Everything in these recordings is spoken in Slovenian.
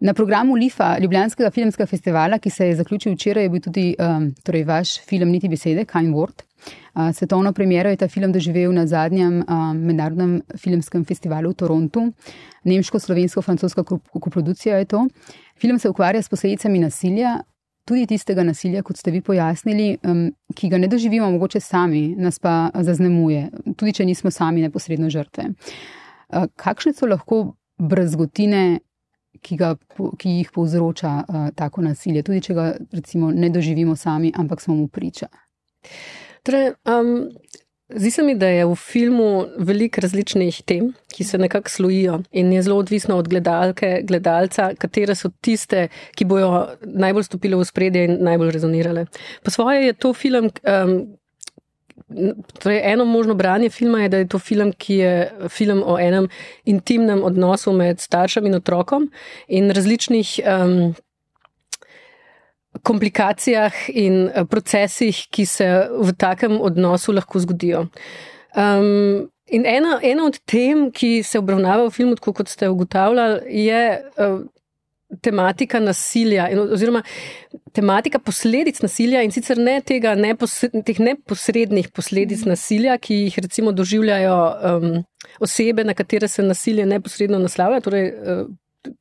Na programu LIFA, Ljubljanskega filmskega festivala, ki se je zaključil včeraj, je bil tudi um, torej vaš film Niti besede, Kind Word. Uh, svetovno premiero je ta film doživel na zadnjem um, mednarodnem filmskem festivalu v Torontu. Nemško, slovensko, francosko koprodukcijo je to. Film se ukvarja s posledicami nasilja, tudi tistega nasilja, kot ste vi pojasnili, um, ki ga ne doživimo mogoče sami, nas pa zaznemuje, tudi če nismo sami neposredno žrtve. Uh, kakšne so lahko brazgotine ki, ga, ki jih povzroča uh, tako nasilje, tudi če ga recimo, ne doživimo sami, ampak smo mu priča. Torej, um, zdi se mi, da je v filmu veliko različnih tem, ki se nekako slojijo in je zelo odvisno od gledalke, gledalca, katere so tiste, ki bojo najbolj stopile v spredje in najbolj rezonirale. Po svoje je to film. Um, Torej, eno možno branje filma je, da je to film, ki je film o enem intimnem odnosu med staršem in otrokom in različnih um, komplikacijah in eh, procesih, ki se v takem odnosu lahko zgodijo. Um, in ena, ena od tem, ki se obravnava v filmu, tako kot ste ugotavljali, je. Uh, tematika nasilja, oziroma tematika posledic nasilja, in sicer ne tega neposred, teh neposrednih posledic nasilja, ki jih recimo doživljajo um, osebe, na katere se nasilje neposredno naslavlja, torej uh,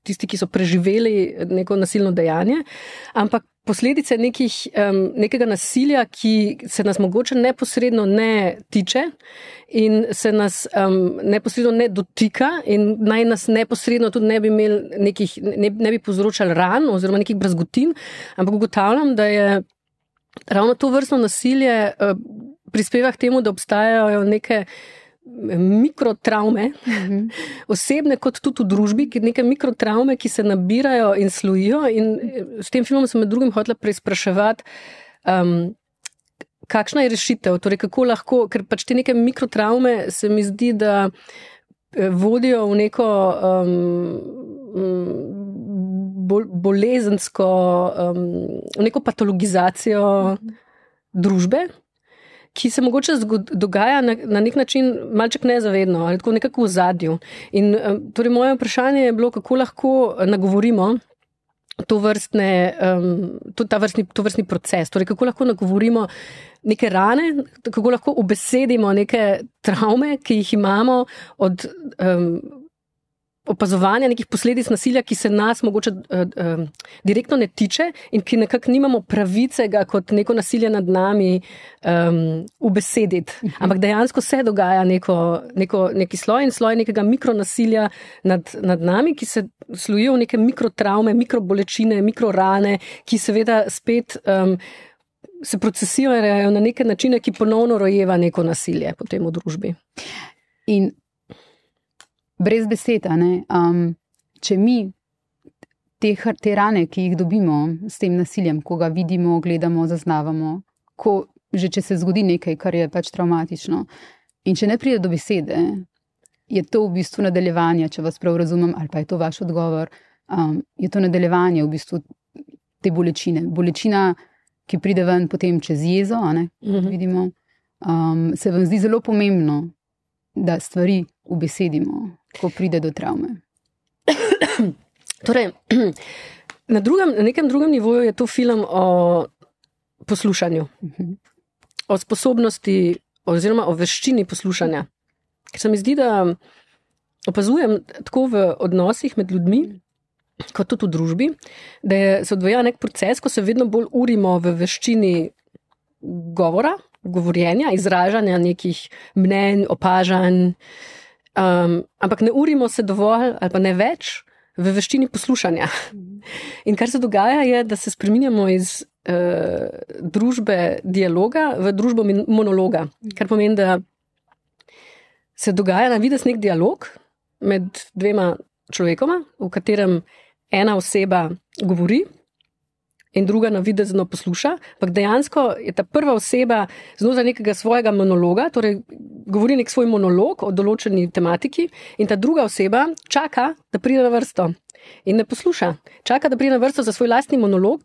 tisti, ki so preživeli neko nasilno dejanje, ampak posledice nekih, um, nekega nasilja, ki se nas mogoče neposredno ne tiče in se nas um, neposredno ne dotika, in naj nas neposredno tudi ne bi nekih, ne, ne bi povzročali ran oziroma nekih brazgotin, ampak ugotavljam, da je ravno to vrstno nasilje uh, prispeva k temu, da obstajajo neke mikrotraume, mhm. osebne, kot tudi v družbi, ki neke mikrotraume, ki se nabirajo in slujijo. In eh, s tem filmom sem med drugim hotela preizpraševati. Um, Kakšna je rešitev? Torej, kako lahko, ker pač te neke mikrotraume se mi zdi, da eh, vodijo v neko um, bolezensko, um, v neko patologizacijo mhm. družbe ki se mogoče dogaja na, na nek način malček nezavedno ali tako nekako v zadju. In torej moje vprašanje je bilo, kako lahko nagovorimo. To, vrstne, um, to, vrstni, to vrstni proces, torej kako lahko nagovorimo neke rane, kako lahko obesedimo neke travme, ki jih imamo od um, opazovanja nekih posledic nasilja, ki se nas mogoče uh, uh, direktno ne tiče in ki nekako nimamo pravice ga kot neko nasilje nad nami um, ubesediti. Mhm. Ampak dejansko se dogaja neko, neko, neki sloj in sloj nekega mikronasilja nad, nad nami, ki se slujijo v neke mikrotraume, mikrobolečine, mikrorane, ki seveda spet. Um, Se procesirajo na neke načine, ki ponovno rojeva neko nasilje potem v družbi. In brez besed. Um, če mi te, te rane, ki jih dobimo s tem nasiljem, ko ga vidimo, gledamo, zaznavamo, ko že če se zgodi nekaj, kar je pač traumatično, in če ne pride do besede, je to v bistvu nadaljevanje, če vas prav razumem, ali pa je to vaš odgovor. Um, je to nadaljevanje v bistvu te bolečine. Bolečina, ki pride ven potem čez jezo, uh mhm. -huh. vidimo, um, se vam zdi zelo pomembno, da stvari ubesedimo, ko pride do travme. torej, na, drugem, na nekem drugem nivoju je to film o poslušanju, o sposobnosti oziroma o veščini poslušanja. Ker se mi zdi, da opazujem tako v odnosih med ljudmi. Kot tudi v družbi, da je, se odvija nek proces, ko se vedno bolj urimo v veščini govora, govorjenja, izražanja nekih mnenj, opažanj, um, ampak ne urimo se dovolj ali pa ne več v veščini poslušanja. In kar se dogaja, je, da se spremenjamo iz uh, družbe dialoga v družbo monologa, kar pomeni, da se dogaja na vides nek dialog med dvema človekoma, v katerem ena oseba govori in druga navidezno posluša, ampak dejansko je ta prva oseba znotraj nekega svojega monologa, torej govori nek svoj monolog o določeni tematiki, in ta druga oseba čaka, da pride na vrsto. In ne posluša. Čaka, da pride na vrsto za svoj lastni monolog,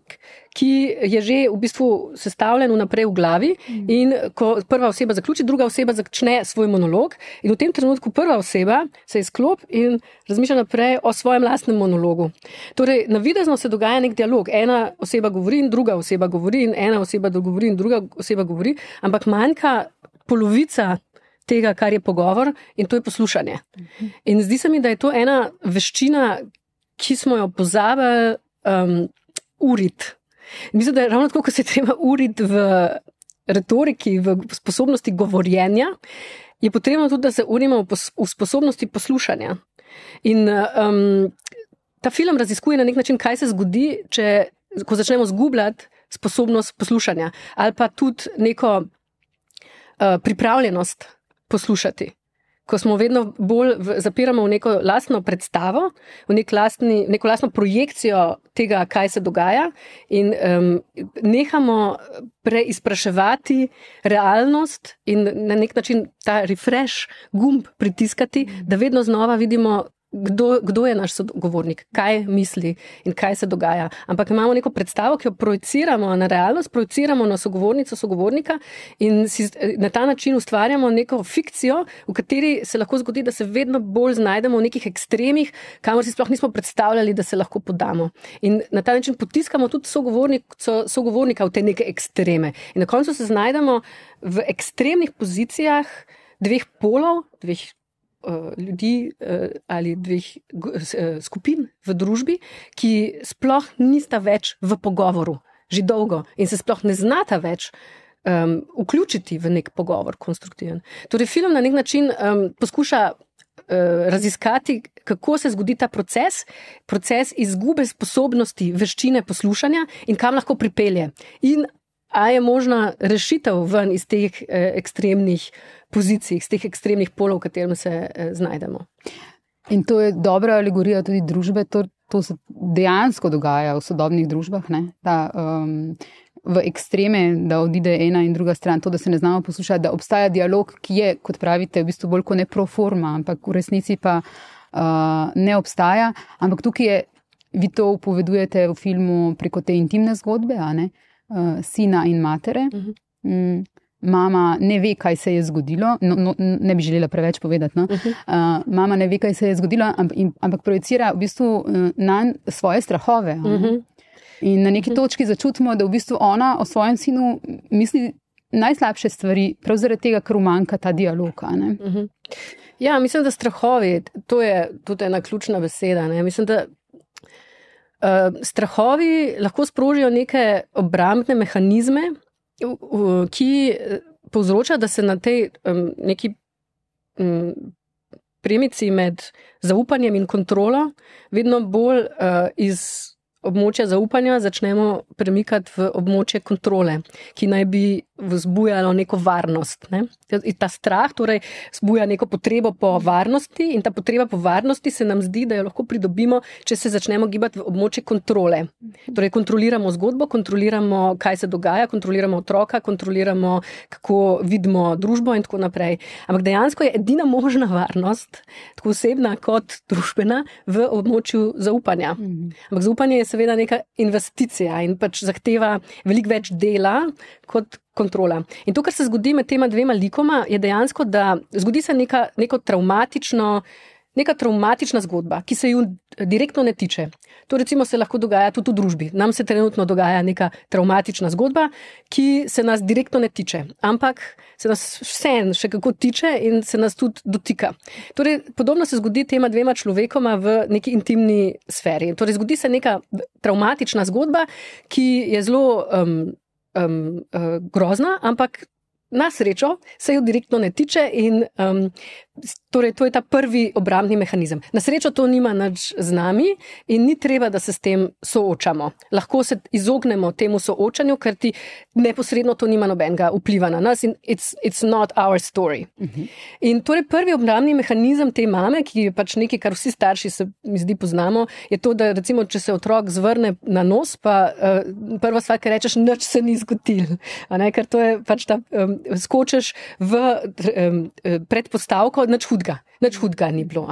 ki je že v bistvu sestavljen vnaprej v glavi. In ko prva oseba zaključi, druga oseba začne svoj monolog, in v tem trenutku prva oseba se izklop in razmišlja naprej o svojem lastnem monologu. Torej, navidezno se dogaja nek dialog. Ena oseba govori, in druga oseba govori, in ena oseba govori, in druga oseba govori, ampak manjka polovica. Tega, kar je pogovor, in to je poslušanje. In zdi se mi, da je to ena veščina, ki smo jo pozabili um, uriti. Mislim, da je ravno tako, kot se treba uriti v retoriki, v sposobnosti govorjenja, je potrebno tudi, da se urimo v, v sposobnosti poslušanja. In um, ta film raziskuje na nek način, kaj se zgodi, če, ko začnemo zgubljati sposobnost poslušanja ali pa tudi neko uh, pripravljenost poslušati ko smo vedno bolj v, zapiramo v neko lastno predstavo, v nek lastni, neko lastno projekcijo tega, kaj se dogaja, in um, nehamo preizpraševati realnost in na nek način ta refresh gumb pritiskati, da vedno znova vidimo kdo, kdo je naš sogovornik, kaj misli in kaj se dogaja. Ampak imamo neko predstavo, ki jo projiciramo na realnost, projiciramo na sogovornico, sogovornika in si na ta način ustvarjamo neko fikcijo, v kateri se lahko zgodi, da se vedno bolj znajdemo v nekih ekstremih, kamor si sploh nismo predstavljali, da se lahko podamo. In na ta način potiskamo tudi sogovornik, sogovornika v te neke ekstreme. In na koncu se znajdemo v ekstremnih pozicijah dveh polov, dveh ljudi uh, ali dveh uh, skupin v družbi, ki sploh nista več v pogovoru, že dolgo in se sploh ne znata več. Um, vključiti v nek pogovor, konstruktiven. Torej, film na nek način um, poskuša uh, raziskati, kako se zgodi ta proces, proces izgube sposobnosti, veščine poslušanja in kam lahko pripelje. In ali je možna rešitev ven iz teh uh, ekstremnih pozicij, iz teh ekstremnih polov, v katerem se eh, znajdemo. In to je dobra alegorija tudi družbe. To, to se dejansko dogaja v sodobnih družbah. Ta, um, v ekstreme, da odide ena in druga stran, to, da se ne znamo poslušati, da obstaja dialog, ki je, kot pravite, v bistvu bolj kot ne pro forma, ampak v resnici pa uh, ne obstaja. Ampak tukaj je, vi to upovedujete v filmu preko te intimne zgodbe, uh, sina in matere. Uh -huh. mm mama ne ve, kaj se je zgodilo. No, no, ne bi želela preveč povedati. No? Uh -huh. uh, mama ne ve, kaj se je zgodilo, ampak, ampak projicira v bistvu uh, na svoje strahove. Uh -huh. In na neki uh -huh. točki začutimo, da v bistvu ona o svojem sinu misli najslabše stvari, prav zaradi tega, ker umanka ta dialog. Uh -huh. Ja, mislim, da strahovi, to je tudi ena ključna beseda. Ne? Mislim, da uh, strahovi lahko sprožijo neke obrambne mehanizme, ki eh, povzroča, da se na tej um, neki um, premici med zaupanjem in kontrolo vedno bolj uh, iz območja zaupanja začnemo premikati v območje kontrole, ki naj bi vzbujalo neko varnost. Ne? Ta strah torej vzbuja neko potrebo po varnosti, in ta potreba po varnosti se nam zdi, da jo lahko pridobimo, če se začnemo gibati v območje kontrole. Torej, kontroliramo zgodbo, kontroliramo, kaj se dogaja, kontroliramo otroka, kontroliramo, kako vidimo družbo, in tako naprej. Ampak dejansko je edina možna varnost, tako osebna kot družbena, v območju zaupanja. Mhm. Ampak zaupanje je seveda neka investicija in pač zahteva veliko več dela kot kontrola. In to, kar se zgodi med tema dvema likoma, je dejansko, da zgodi se neka, neko traumatično. Neka traumatična zgodba, ki se ju direktno ne tiče. To recimo se lahko dogaja tudi v družbi. Nam se trenutno dogaja neka traumatična zgodba, ki se nas direktno ne tiče, ampak se nas vseeno še kako tiče in se nas tudi dotika. Torej, podobno se zgodi tema dvema človekoma v neki intimni sferi. Torej, zgodi se neka traumatična zgodba, ki je zelo um, um, uh, grozna, ampak na srečo se jo direktno ne tiče in um, Torej, to je ta prvi obrambni mehanizem. Na srečo to nima nič z nami in ni treba, da se s tem soočamo. Lahko se izognemo temu soočanju, ker ti neposredno to nima nobenega vpliva na nas in it's, it's not our story. Uh mhm. -huh. In torej prvi obrambni mehanizem te mame, ki je pač nekaj, kar vsi starši se mi zdi poznamo, je to, da recimo, če se otrok zvrne na nos, pa uh, prva stvar, ki rečeš, nič se ni zgodil. Ker to je pač ta, um, skočeš v um, predpostavko, nič hudega, nič hudega ni bilo.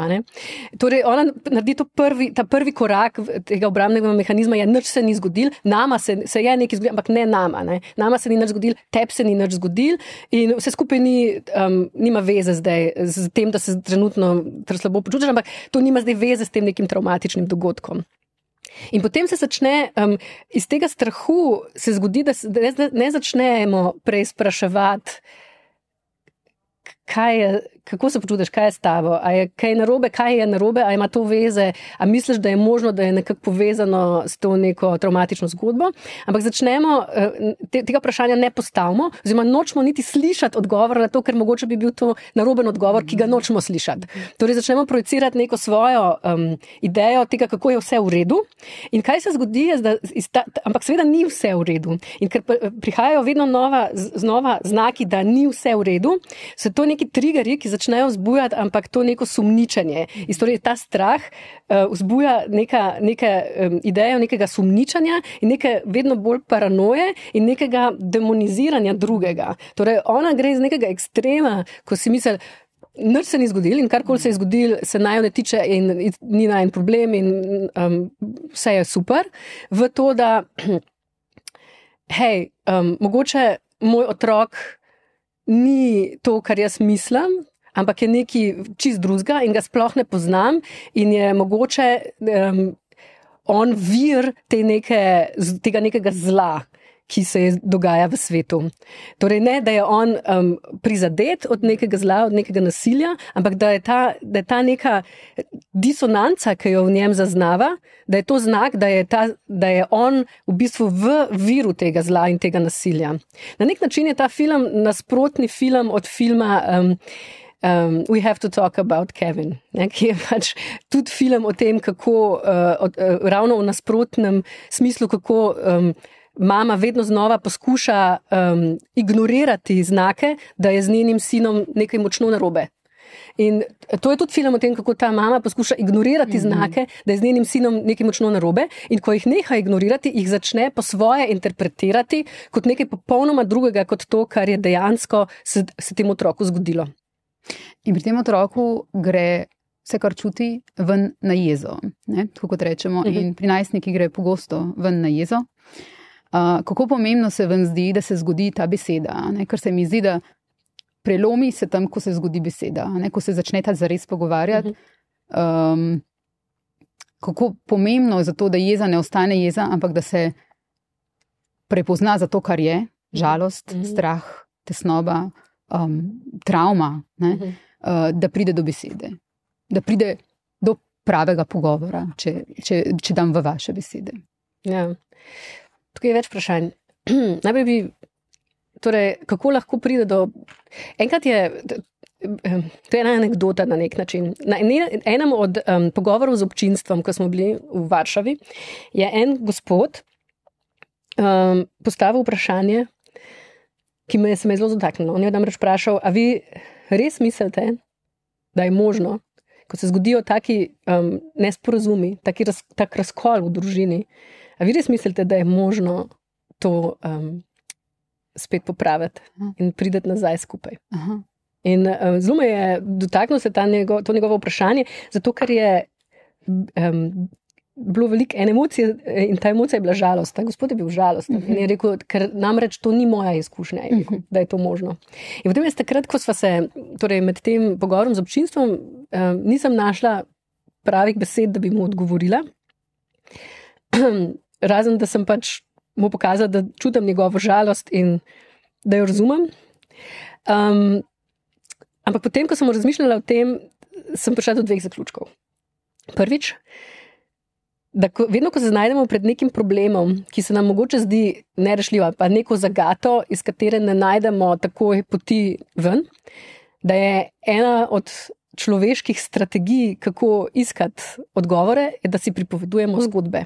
Torej, ona naredi prvi, ta prvi korak tega obrambnega mehanizma, je nič se ni zgodil, nama se, se je nekaj zgodilo, ampak ne nama. Ne? Nama se ni nič zgodil, tebi se ni nič zgodil in vse skupaj ni, um, nima veze zdaj z tem, da se trenutno slabo počutiš, ampak to nima zdaj veze s tem nekim traumatičnim dogodkom. In potem se začne um, iz tega strahu, se zgodi, da, da ne, ne začnemo preizpraševati, kaj je, kako se počutiš, kaj je s tabo, a je kaj narobe, kaj je narobe, a ima to veze, a misliš, da je možno, da je nekako povezano s to neko traumatično zgodbo. Ampak začnemo, eh, te, tega vprašanja ne postavimo, oziroma nočemo niti slišati odgovor na to, ker mogoče bi bil to naroben odgovor, ki ga nočemo slišati. Torej začnemo projicirati neko svojo um, idejo tega, kako je vse v redu. In kaj se zgodi, je, da, ta, ampak seveda ni vse v redu. In ker prihajajo vedno nova, znova znaki, da ni vse v redu, so to neki triggeri, ki začnejo vzbujati, ampak to neko sumničenje. Torej, ta strah uh, vzbuja neka, neke um, ideje nekega sumničanja in neke vedno bolj paranoje in nekega demoniziranja drugega. Torej, ona gre iz nekega ekstrema, ko si misli. Nič se ni zgodilo in karkoli se je zgodilo, se naj ne tiče in ni naj en problem in um, vse je super. V to, da, hej, um, mogoče moj otrok ni to, kar jaz mislim, ampak je nekaj čist drugega in ga sploh ne poznam, in je mogoče um, on vir te neke, tega nekega zla. Ki se dogaja v svetu. Torej, ne, da je on um, prizadet od nekega zla, od nekega nasilja, ampak da je, ta, da je ta neka disonanca, ki jo v njem zaznava, da je to znak, da je, ta, da je on v bistvu v viru tega zla in tega nasilja. Na nek način je ta film nasprotni film od filma. Um, um, We Have to Talk About Kevin, ne, ki je pač tudi film o tem, kako uh, od, uh, ravno v nasprotnem smislu, kako. Um, Mama vedno znova poskuša um, ignorirati znake, da je z njenim sinom nekaj močno narobe. In to je tudi film o tem, kako ta mama poskuša ignorirati mm -hmm. znake, da je z njenim sinom nekaj močno narobe. In ko jih neha ignorirati, jih začne po svoje interpretirati kot nekaj popolnoma drugega, kot to, kar je dejansko se, se temu otroku zgodilo. In pri tem otroku gre vse, kar čuti, ven na jezo. Ne? Tako kot rečemo. Uh mhm. -huh. In pri najstnikih gre pogosto ven na jezo. Uh, kako pomembno se vam zdi, da se zgodi ta beseda? Ne? Ker se mi zdi, da prelomi se tam, ko se zgodi beseda, ne? ko se začnete zares pogovarjati. Uh -huh. um, kako pomembno je to, da jeza ne ostane jeza, ampak da se prepozna za to, kar je žalost, uh mhm. -huh. strah, tesnoba um, travma, ne, uh -huh. uh, da pride do besede, da pride do pravega pogovora, če, če, če dam v vaše besede. Ja. Tukaj je več vprašanj. Najprej bi, torej, kako lahko pride do. Enkrat je. To je ena anekdota na nek način. Na enem od um, pogovorov z občinstvom, ko smo bili v Varšavi, je en gospod um, postavil vprašanje, ki me je zelo dotaknilo. On je namreč vprašal, a vi res mislite, da je možno, ko se zgodijo taki um, nesporazumi, taki raz, tak razkol v družini, a vi res mislite, da je možno to um, spet popraviti in priti nazaj skupaj. Aha. In um, zelo me je dotaknilo se njego, to njegovo vprašanje, zato ker je um, bilo veliko ene emocije eh, in ta emocija je bila žalost. Ta gospod je bil žalosten uh -huh. in je rekel, ker namreč to ni moja izkušnja, je rekel, uh -huh. da je to možno. In potem je takrat, ko smo se torej med tem pogovorom z občinstvom, uh, nisem našla pravih besed, da bi mu odgovorila. Razen da sem pač mu pokazala, da čutim njegovo žalost in da jo razumem. Um, ampak potem, ko sem razmišljala o tem, sem prišla do dveh zaključkov. Prvič, da ko, vedno, ko se znajdemo pred nekim problemom, ki se nam mogoče zdi nerešljiv, pa neko zagato, iz katere ne najdemo takoj poti ven, da je ena od človeških strategij, kako iskati odgovore, je, da si pripovedujemo zgodbe.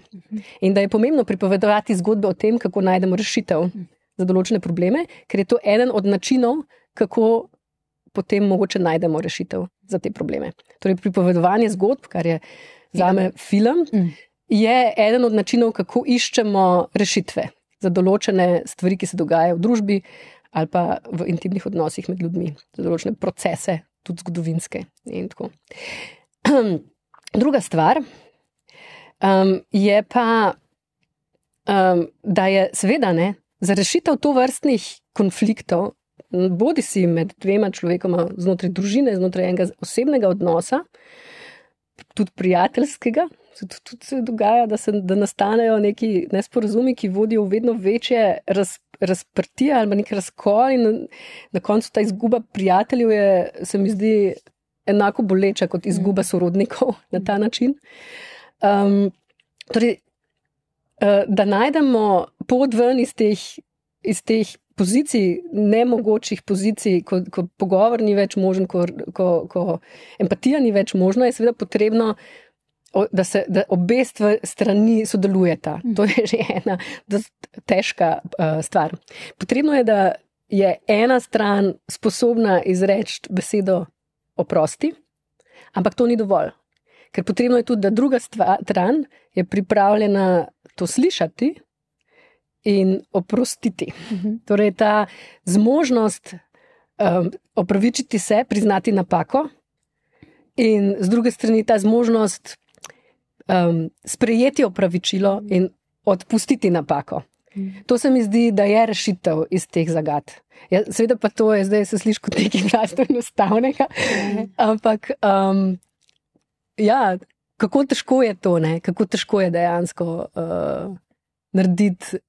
In da je pomembno pripovedovati zgodbe o tem, kako najdemo rešitev za določene probleme, ker je to eden od načinov, kako. Potem mogoče najdemo rešitev za te probleme. Torej, pripovedovanje zgodb, kar je za me film, mm je eden od načinov, kako iščemo rešitve za določene stvari, ki se dogajajo v družbi ali pa v intimnih odnosih med ljudmi, za določene procese tudi zgodovinske. Druga stvar um, je pa, um, da je seveda ne, za rešitev to vrstnih konfliktov, bodi si med dvema človekoma, znotraj družine, znotraj enega osebnega odnosa, tudi prijateljskega. Tudi, tudi se dogaja, da, se, da nastanejo neki nesporazumi, ki vodijo v vedno večje raz, razprtije ali nek razkol, in na, na koncu ta izguba prijateljev je, se mi zdi, enako boleča kot izguba mm. sorodnikov na ta način. Um, torej, uh, da najdemo pot ven iz teh, iz teh pozicij, nemogočih pozicij, ko, ko pogovor ni več možen, ko, ko, ko empatija ni več možna, je seveda potrebno. Da, se, da obe strani sodelujeta. To je že ena težka uh, stvar. Potrebno je, da je ena stran sposobna izreči besedo oprosti, ampak to ni dovolj. Ker potrebno je tudi, da druga stran je pripravljena to slišati in oprostiti. Mhm. Torej, ta zmožnost um, opravičiti se, priznati napako, in z druge strani ta zmožnost um, sprejeti opravičilo in odpustiti napako. To se mi zdi, da je rešitev iz teh zagad. Ja, Sveda pa to je, zdaj se sliši kot nekaj zelo enostavnega. Ampak, um, ja, kako težko je to, ne? kako težko je dejansko uh, narediti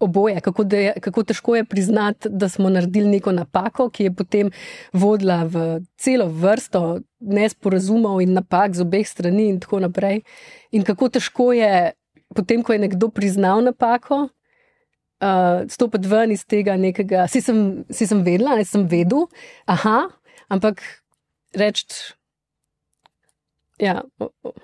oboje, kako, de, kako težko je priznati, da smo naredili neko napako, ki je potem vodila v celo vrsto nesporazumov in napak z obeh strani, in tako naprej. In kako težko je, potem, ko je nekdo priznal napako, uh, stopiti ven iz tega nekega. Si sem, si sem vedela, ne sem vedel, aha, ampak reči. Ja,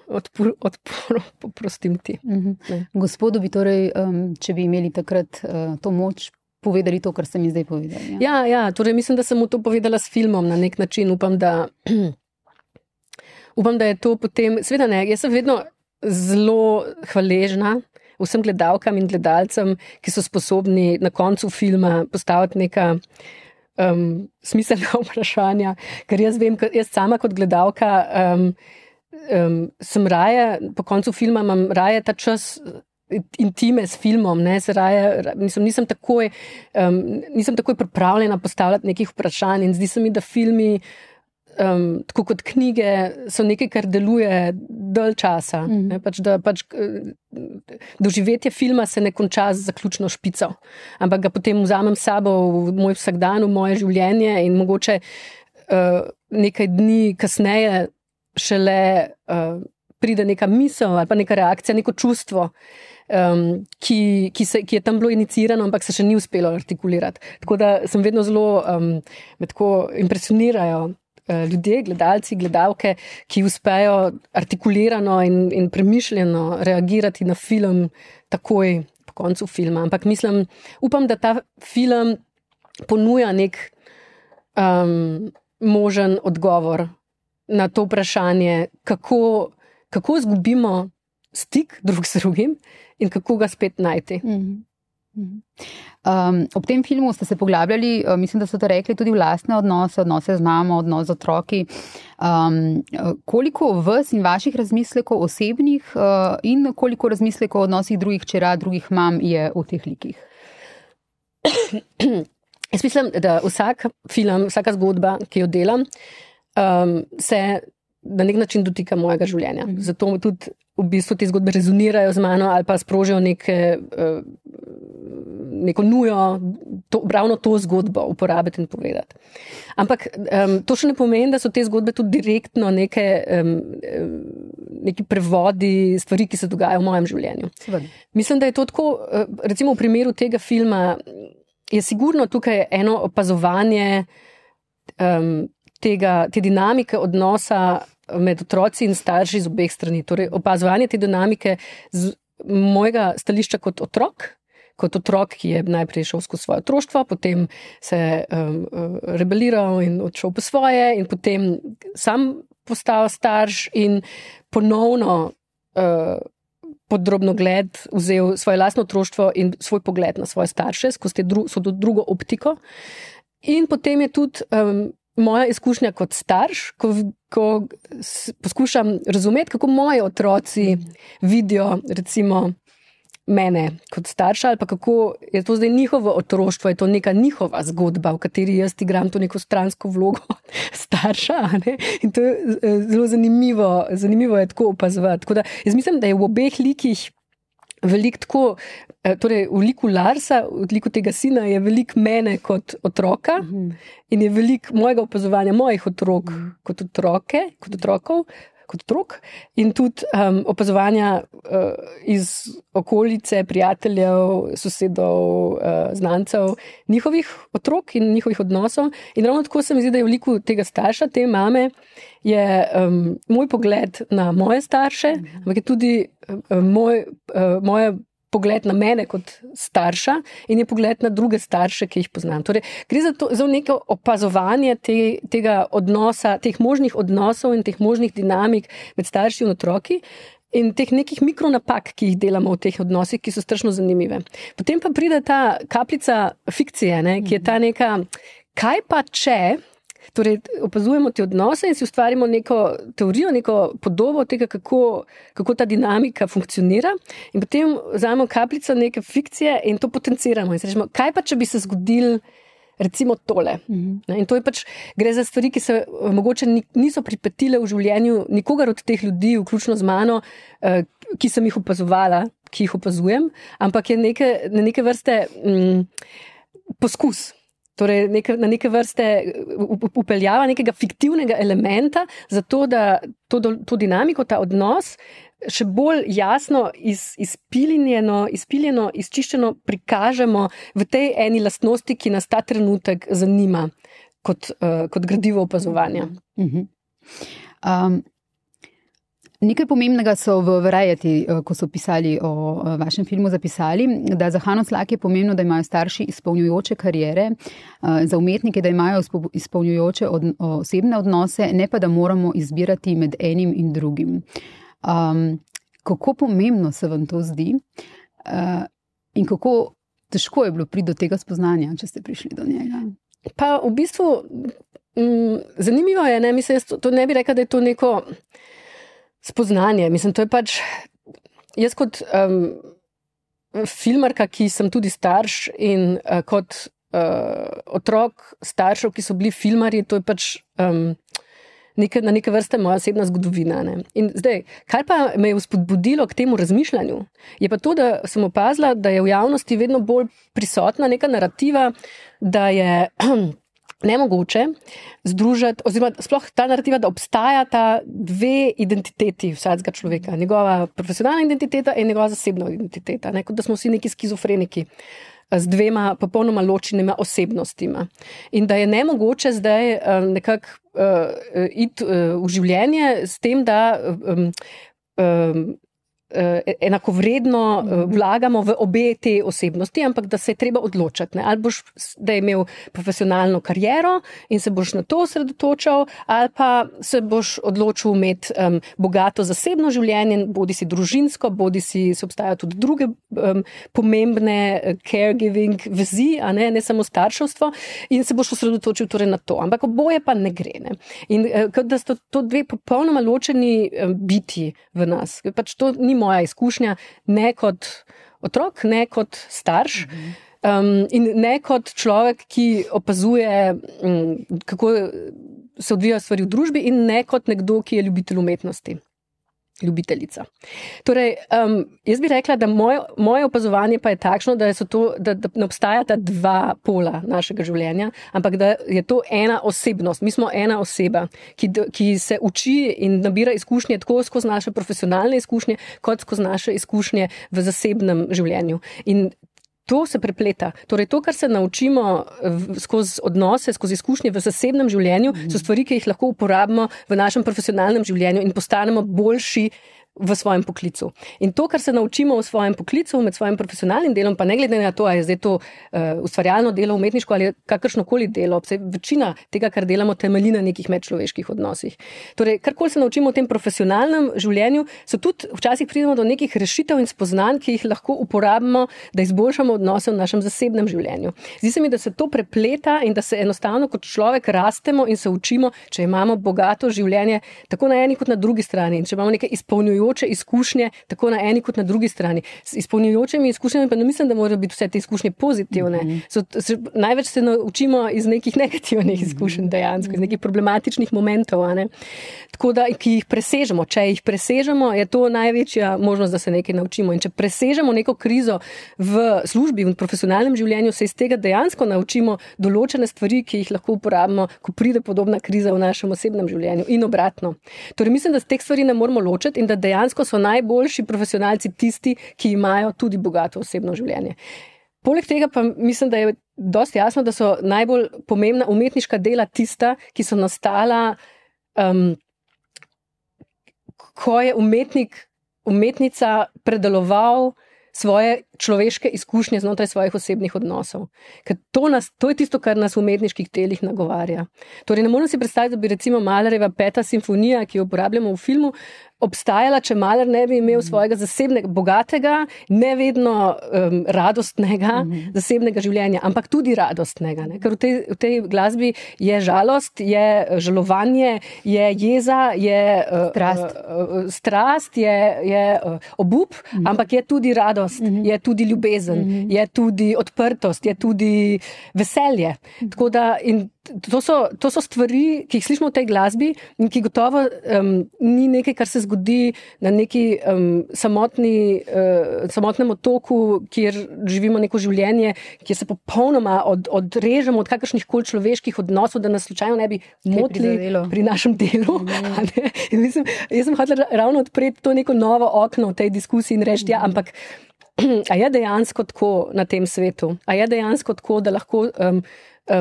odpor, odpor, poprostim ti. Uh mhm. -huh. Gospodu bi torej, um, če bi imeli takrat uh, to moč, povedali to, kar sem jim zdaj povedal. Ja? Ja, ja, torej mislim, da sem mu to povedala s filmom na nek način. Upam, da, upam, da je to potem. Sveda ne, jaz sem vedno zelo hvaležna vsem gledalkam in gledalcem, ki so sposobni na koncu filma postaviti neka. Um, smiselna vprašanja, ker jaz vem, jaz sama kot gledalka um, um, sem raje, po koncu filma imam raje ta čas intime s filmom, ne, raje, nisem, nisem, takoj, um, nisem takoj pripravljena postavljati nekih vprašanj in zdi se mi, da filmi um, tako kot knjige, so nekaj, kar deluje dalj časa. Mm -hmm. pač, da, pač, doživetje filma se ne konča z zaključno špico, ampak ga potem vzamem s sabo v moj vsakdan, v moje življenje in mogoče uh, nekaj dni kasneje šele uh, pride neka misel ali pa neka reakcija, neko čustvo. Um, ki, ki, se, ki je tam bilo inicirano, ampak se še ni uspelo artikulirati. Tako da sem vedno zelo um, impresionirajo Eh, ljudje, gledalci, gledalke, ki uspejo artikulirano in, in premišljeno reagirati na film, takoj po koncu filma. Ampak mislim, upam, da ta film ponuja nek um, možen odgovor na to vprašanje, kako, kako izgubimo stik drug z drugim in kako ga spet najti. Mm -hmm. Um, ob tem filmu ste se poglabljali, uh, mislim, da so to rekli, tudi v lastne odnose, odnose z mamo, odnose z otroki. Um, koliko vas in vaših razmislekov osebnih uh, in koliko razmislekov o odnosih drugih čera, drugih mam je v teh likih? Jaz mislim, da vsak film, vsaka zgodba, ki jo delam, um, se na nek način dotika mojega življenja. Mhm. Zato tudi v bistvu te zgodbe rezonirajo z mano ali pa sprožijo neke. Uh, neko nujo, to, ravno to zgodbo uporabiti in povedati. Ampak um, to še ne pomeni, da so te zgodbe tudi direktno neke, um, neki prevodi stvari, ki se dogajajo v mojem življenju. Seveda. Mislim, da je to tako, eh, recimo v primeru tega filma, je sigurno tukaj eno opazovanje um, tega, te dinamike odnosa. Med otroci in starši z obeh strani. Torej, opazovanje te dinamike z mojega stališča kot otrok, kot otrok, ki je najprej šel skozi svoje otroštvo, potem se je um, rebeliral in odšel po svoje, in potem sam postal starš in ponovno. Uh, Podrobno gled, vzel svoje lastno otroštvo in svoj pogled na svoje starše, skozi dru, drugo optiko. In potem je tudi um, moja izkušnja kot starš, ko, ko poskušam razumeti, kako moji otroci vidijo, recimo, mene kot starša, ali pa kako je to zdaj njihovo otroštvo, je to neka njihova zgodba, v kateri jaz igram to neko stransko vlogo starša. In to je eh, zelo zanimivo, zanimivo je tako opazovati. Tako da, jaz mislim, da je v obeh likih veliko tako, eh, torej v liku Larsa, v liku tega sina, je veliko mene kot otroka uh mhm. -huh. in je veliko mojega opazovanja mojih otrok uh mhm. -huh. kot otroke, kot otrokov. Kot otrok, in tudi um, opazovanja uh, iz okolice, prijateljev, sosedov, uh, znancev, njihovih otrok in njihovih odnosov. In ravno tako se mi zdi, da je v liku tega starša, te mame, uh, je um, moj pogled na moje starše, ampak je tudi um, moj, uh, moje pogled na mene kot starša in je pogled na druge starše, ki jih poznam. Torej, gre za, to, za neko opazovanje te, tega odnosa, teh možnih odnosov in teh možnih dinamik med starši in otroki. In teh nekih mikronapak, ki jih delamo v teh odnosih, ki so strašno zanimive. Potem pa pride ta kapljica fikcije, ne, ki je ta neka, kaj pa če Torej, opazujemo te odnose in si ustvarimo neko teorijo, neko podobo tega, kako, kako ta dinamika funkcionira, in potem vzamemo kapljico neke fikcije in to potenciramo. In rečemo, kaj pa, če bi se zgodil. Recimo tole. Mhm. In to je pač, gre za stvari, ki se eh, mogoče niso pripetile v življenju nikogar od teh ljudi, vključno z mano, eh, ki sem jih opazovala, ki jih opazujem, ampak je neke, neke vrste mm, poskus. Torej, neke, na neke vrste upeljava nekega fiktivnega elementa, zato da to, to dinamiko, ta odnos še bolj jasno, iz, izpiljeno, izpiljeno, izčiščeno prikažemo v tej eni lastnosti, ki nas ta trenutek zanima kot, uh, kot gradivo opazovanja. Uh -huh. um, Nekaj pomembnega so v Variety, eh, ko so pisali o eh, vašem filmu, zapisali, da za Hano Slak je pomembno, da imajo starši izpolnjujoče karijere, eh, za umetnike, da imajo izpolnjujoče od, osebne odnose, ne pa da moramo izbirati med enim in drugim. Um, kako pomembno se vam to zdi uh, in kako težko je bilo priti do tega spoznanja, če ste prišli do njega? Pa v bistvu m, mm, zanimivo je, ne, mislim, to, to ne bi rekla, da je to neko spoznanje. Mislim, to je pač jaz kot um, filmarka, ki sem tudi starš in uh, kot uh, otrok staršev, ki so bili filmari, to je pač. Um, Neke, na neke vrste moja osebna zgodovina. Ne. In zdaj, kar pa me je vzpodbudilo k temu razmišljanju, je pa to, da sem opazila, da je v javnosti vedno bolj prisotna neka narativa, da je nemogoče združiti, oziroma sploh ta narativa, da obstajata dve identiteti vsakega človeka, njegova profesionalna identiteta in njegova zasebna identiteta, ne, kot da smo vsi neki skizofreniki. Z dvema popolnoma ločenima osebnostima. In da je ne mogoče zdaj uh, nekako uh, iti uh, v življenje s tem, da um, um, enakovredno uh, vlagamo v obe te osebnosti, ampak da se je treba odločiti. Ne? Ali boš da imel profesionalno kariero in se boš na to osredotočal, ali pa se boš odločil imeti um, bogato zasebno življenje, bodi si družinsko, bodi si se obstajajo tudi druge um, pomembne uh, caregiving vezi, a ne, ne samo starševstvo, in se boš osredotočil torej na to. Ampak oboje pa ne gre. Ne? In uh, da so to dve popolnoma ločeni um, biti v nas. Pač to ni moja izkušnja, ne kot otrok, ne kot starš. Um, in ne kot človek, ki opazuje, um, kako se odvijajo stvari v družbi, in ne kot nekdo, ki je ljubitelj umetnosti ljubiteljica. Torej, um, jaz bi rekla, da moj, moje opazovanje pa je takšno, da, to, da, da ne obstajata dva pola našega življenja, ampak da je to ena osebnost. Mi smo ena oseba, ki, ki se uči in nabira izkušnje tako skozi naše profesionalne izkušnje, kot skozi naše izkušnje v zasebnem življenju. In To se prepleta. Torej, to, kar se naučimo skozi odnose, skozi izkušnje v zasebnem življenju, so stvari, ki jih lahko uporabimo v našem profesionalnem življenju in postanemo boljši v svojem poklicu. In to, kar se naučimo v svojem poklicu, med svojim profesionalnim delom, pa ne glede na to, ali je zdaj to uh, ustvarjalno delo, umetniško ali kakršno koli delo, vse večina tega, kar delamo, temelji na nekih medčloveških odnosih. Torej, karkoli se naučimo v tem profesionalnem življenju, so tudi včasih pridemo do nekih rešitev in spoznanj, ki jih lahko uporabimo, da izboljšamo odnose v našem zasebnem življenju. Zdi se mi, da se to prepleta in da se enostavno kot človek rastemo in se učimo, če imamo bogato življenje, tako na eni kot na drugi strani. In če imamo neke izpolnjujoče izpolnjujoče izkušnje, tako na eni kot na drugi strani. S izpolnjujočimi izkušnjami pa ne mislim, da morajo biti vse te izkušnje pozitivne. Mm -hmm. so, se, največ se naučimo iz nekih negativnih izkušenj, dejansko, iz nekih problematičnih momentov, ne? tako da, ki jih presežemo. Če jih presežemo, je to največja možnost, da se nekaj naučimo. In če presežemo neko krizo v službi, v profesionalnem življenju, se iz tega dejansko naučimo določene stvari, ki jih lahko uporabimo, ko pride podobna kriza v našem osebnem življenju in obratno. Torej, mislim, da teh stvari ne moramo ločiti in da dejansko dejansko so najboljši profesionalci tisti, ki imajo tudi bogato osebno življenje. Poleg tega pa mislim, da je dosti jasno, da so najbolj pomembna umetniška dela tista, ki so nastala, um, ko je umetnik, umetnica predeloval svoje človeške izkušnje znotraj svojih osebnih odnosov. Ker to, nas, to je tisto, kar nas v umetniških telih nagovarja. Torej, ne morem si predstavljati, da bi recimo Malereva peta simfonija, ki jo uporabljamo v filmu, obstajala, če Maler ne bi imel svojega zasebnega, bogatega, ne vedno um, radostnega mm -hmm. zasebnega življenja, ampak tudi radostnega. Ne? Ker v tej, v tej glasbi je žalost, je žalovanje, je jeza, je uh, strast, uh, uh, strast je, je uh, obup, mm -hmm. ampak je tudi radost, mm -hmm. je tudi ljubezen, mm -hmm. je tudi odprtost, je tudi veselje. Mm -hmm. da, to, so, to so stvari, ki jih slišimo v tej glasbi in ki gotovo um, ni nekaj, kar se zgodi na neki um, samotni, uh, samotnem otoku, kjer živimo neko življenje, kjer se popolnoma od, odrežemo od kakršnih koli človeških odnosov, da nas slučajno ne bi motili pri našem delu. Mm. Mislim, jaz sem hotel ravno odpreti to neko novo okno v tej diskusiji in reči, ja, ampak. A je dejansko tako na tem svetu? A je dejansko tako, da lahko um,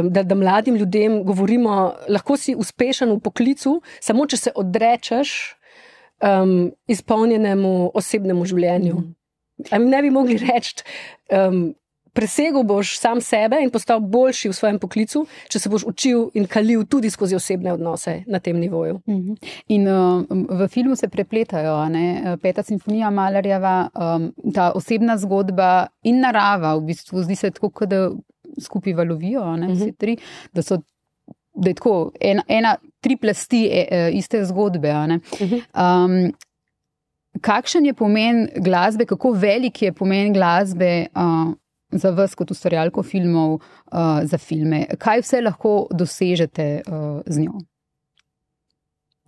da, da mladim ljudem govorimo, lahko si uspešen v poklicu, samo če se odrečeš um, izpolnjenemu osebnemu življenju. Mm. Ne bi mogli reči, um, presegel boš sam sebe in postal boljši v svojem poklicu, če se boš učil in kalil tudi skozi osebne odnose na tem nivoju. -hmm. In uh, v filmu se prepletajo ne? Peta simfonija Malerjeva, um, ta osebna zgodba in narava, v bistvu zdi se tako, da skupaj valovijo, ne, mm -hmm. tri, da so da je tako ena, ena tri plasti e, e, iste zgodbe. Um, kakšen je pomen glasbe, kako velik je pomen glasbe uh, za vas, kot ustvarjalko filmov, uh, za filme? Kaj vse lahko dosežete uh, z njo?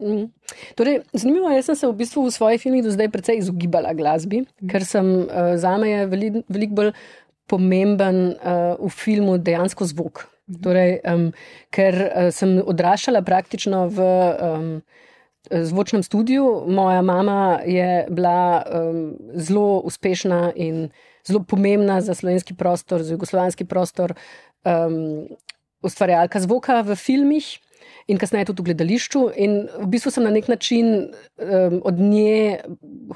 Mm. Torej, zanimivo je, da sem se v bistvu v svojih filmih do zdaj precej izogibala glasbi, mm. ker sem uh, za me veliko velik bolj pomemben uh, v filmu dejansko zvok. Torej, um, ker uh, sem odraščala praktično v um, zvočnem studiu, moja mama je bila um, zelo uspešna in zelo pomembna za slovenski prostor, za jugoslovanski prostor, um, ustvarjalka zvoka v filmih in kasneje tudi v gledališču. In v bistvu sem na nek način um, od nje,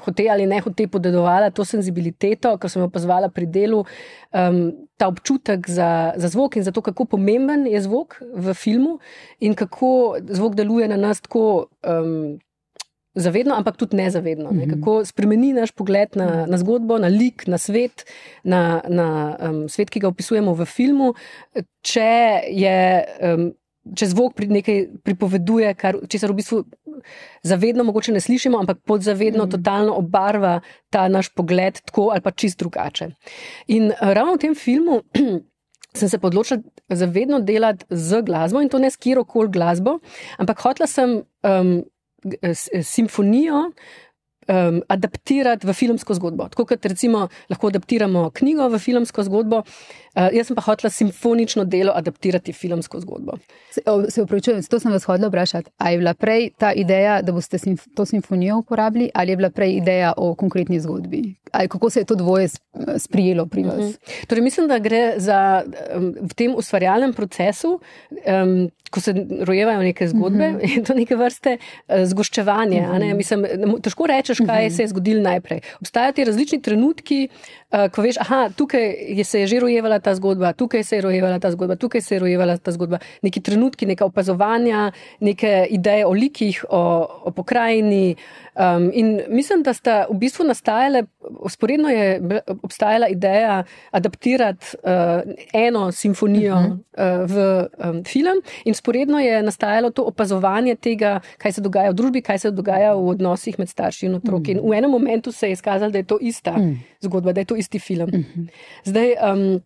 hote ali ne hote, podedovala to senzibiliteto, ker sem jo pozvala pri delu, um, ta občutek za, za zvok in za to, kako pomemben je zvok v filmu in kako zvok deluje na nas tako. Um, Zavedno, ampak tudi nezavedno. Ne? Mhm. Kako spremeni naš pogled na, na zgodbo, na lik, na svet, na, na um, svet, ki ga opisujemo v filmu. Če je um, če zvok pri nekaj pripoveduje, kar česar v bistvu zavedno mogoče ne slišimo, ampak podzavedno mm. totalno obarva ta naš pogled tako ali pa čist drugače. In eh, ravno v tem filmu sem se odločila zavedno delati z glasbo in to ne s kjer koli glasbo, ampak hotla sem um, simfonijo. Um, adaptirati v filmsko zgodbo. Tako kot recimo lahko adaptiramo knjigo v filmsko zgodbo, Uh, jaz sem pa hotela simfonično delo adaptirati filmsko zgodbo. Se, se upravičujem, to sem vas hodila vprašati. Ali je bila prej ta ideja, da boste simf to simfonijo uporabili, ali je bila prej ideja o konkretni zgodbi? Ali kako se je to dvoje sprijelo pri vas? Uh mhm. -huh. torej, mislim, da gre za um, v tem ustvarjalnem procesu. Um, Ko se rojevajo neke zgodbe, mm -hmm. je to neke vrste uh, zgoščevanje. Mm -hmm. Mislim, težko rečeš, kaj mm -hmm. se je zgodilo najprej. Obstajajo ti različni trenutki, uh, ko veš, da tukaj je se je že rojevala ta zgodba, tukaj se je rojevala ta zgodba, tukaj se je rojevala ta zgodba. Neki trenutki, neka opazovanja, neke ideje o likih, o, o pokrajini. Um, in mislim, da sta v bistvu nastajale, usporedno je obstajala ideja adaptirati uh, eno simfonijo uh -huh. uh, v um, film, in usporedno je nastajalo to opazovanje tega, kaj se dogaja v družbi, kaj se dogaja v odnosih med starši in otroki. Uh -huh. In v enem momentu se je izkazalo, da je to ista uh -huh. zgodba, da je to isti film. Uh -huh. Zdaj, um,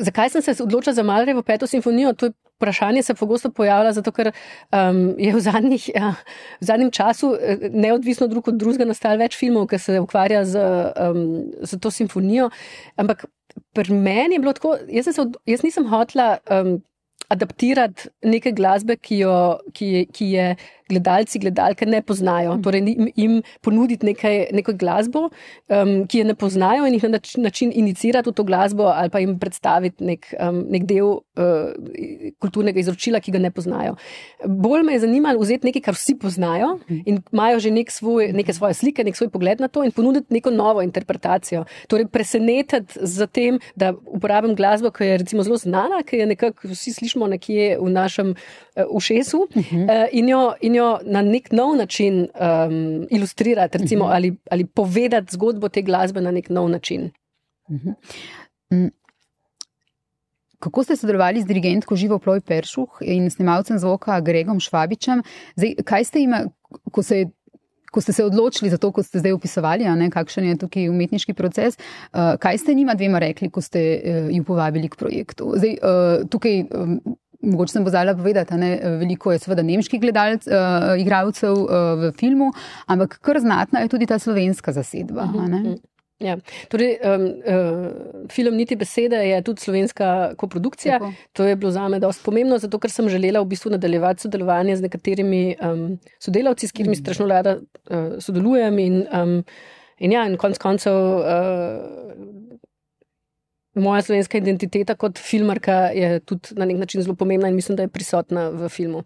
zakaj sem se odločila za Malrevo peto simfonijo? To je vprašanje se pogosto pojavlja, zato ker um, je v, zadnjih, ja, v zadnjem času, eh, neodvisno drug od drugega, nastalo več filmov, ki se ukvarja z, um, z to simfonijo. Ampak pri meni je bilo tako, jaz, se, jaz nisem hotla um, adaptirati neke glasbe, ki, jo, ki, ki je gledalci, gledalke ne poznajo. Mm. Torej, jim ponuditi nekaj, neko glasbo, um, ki je ne poznajo, in jih na način inicirati v to glasbo, ali pa jim predstaviti nek, um, nek del uh, kulturnega izročila, ki ga ne poznajo. Bolj me je zanimalo vzeti nekaj, kar vsi poznajo mm. in imajo že nek svoj, neke svoje slike, nek svoj pogled na to, in ponuditi neko novo interpretacijo. Torej, presenetiti z tem, da uporabim glasbo, ki je recimo zelo znana, ki je nekako vsi slišimo nekje v našem ušesu. Mm -hmm. uh, in jo, in jo na nek nov način um, ilustrirati, recimo, uh mhm. -huh. ali, ali povedati zgodbo te glasbe na nek nov način. Uh mhm. -huh. Mm. Kako ste sodelovali z dirigentko Živo Ploj Peršuh in snimalcem zvoka Gregom Švabičem? Zdaj, kaj ste jim, ko, se, ko ste se odločili za to, kot ste zdaj opisovali, ne, kakšen je tukaj umetniški proces, uh, kaj ste njima dvema rekli, ko ste uh, jih povabili k projektu? Zdaj, uh, tukaj, um, Mogoče sem pozvala povedati, da veliko je seveda nemških gledalcev, uh, igralcev uh, v filmu, ampak kar znatna je tudi ta slovenska zasedba. Uh mhm, -huh. Mhm. Ja. Torej, um, uh, film Niti besede je tudi slovenska koprodukcija. Tako. To je bilo za me dosti pomembno, zato ker sem želela v bistvu nadaljevati sodelovanje z nekaterimi um, sodelavci, s katerimi mm. strašno rada uh, sodelujem. In, um, in ja, in konc koncev. Uh, moja slovenska identiteta kot filmarka je tudi na nek način zelo pomembna in mislim, da je prisotna v filmu.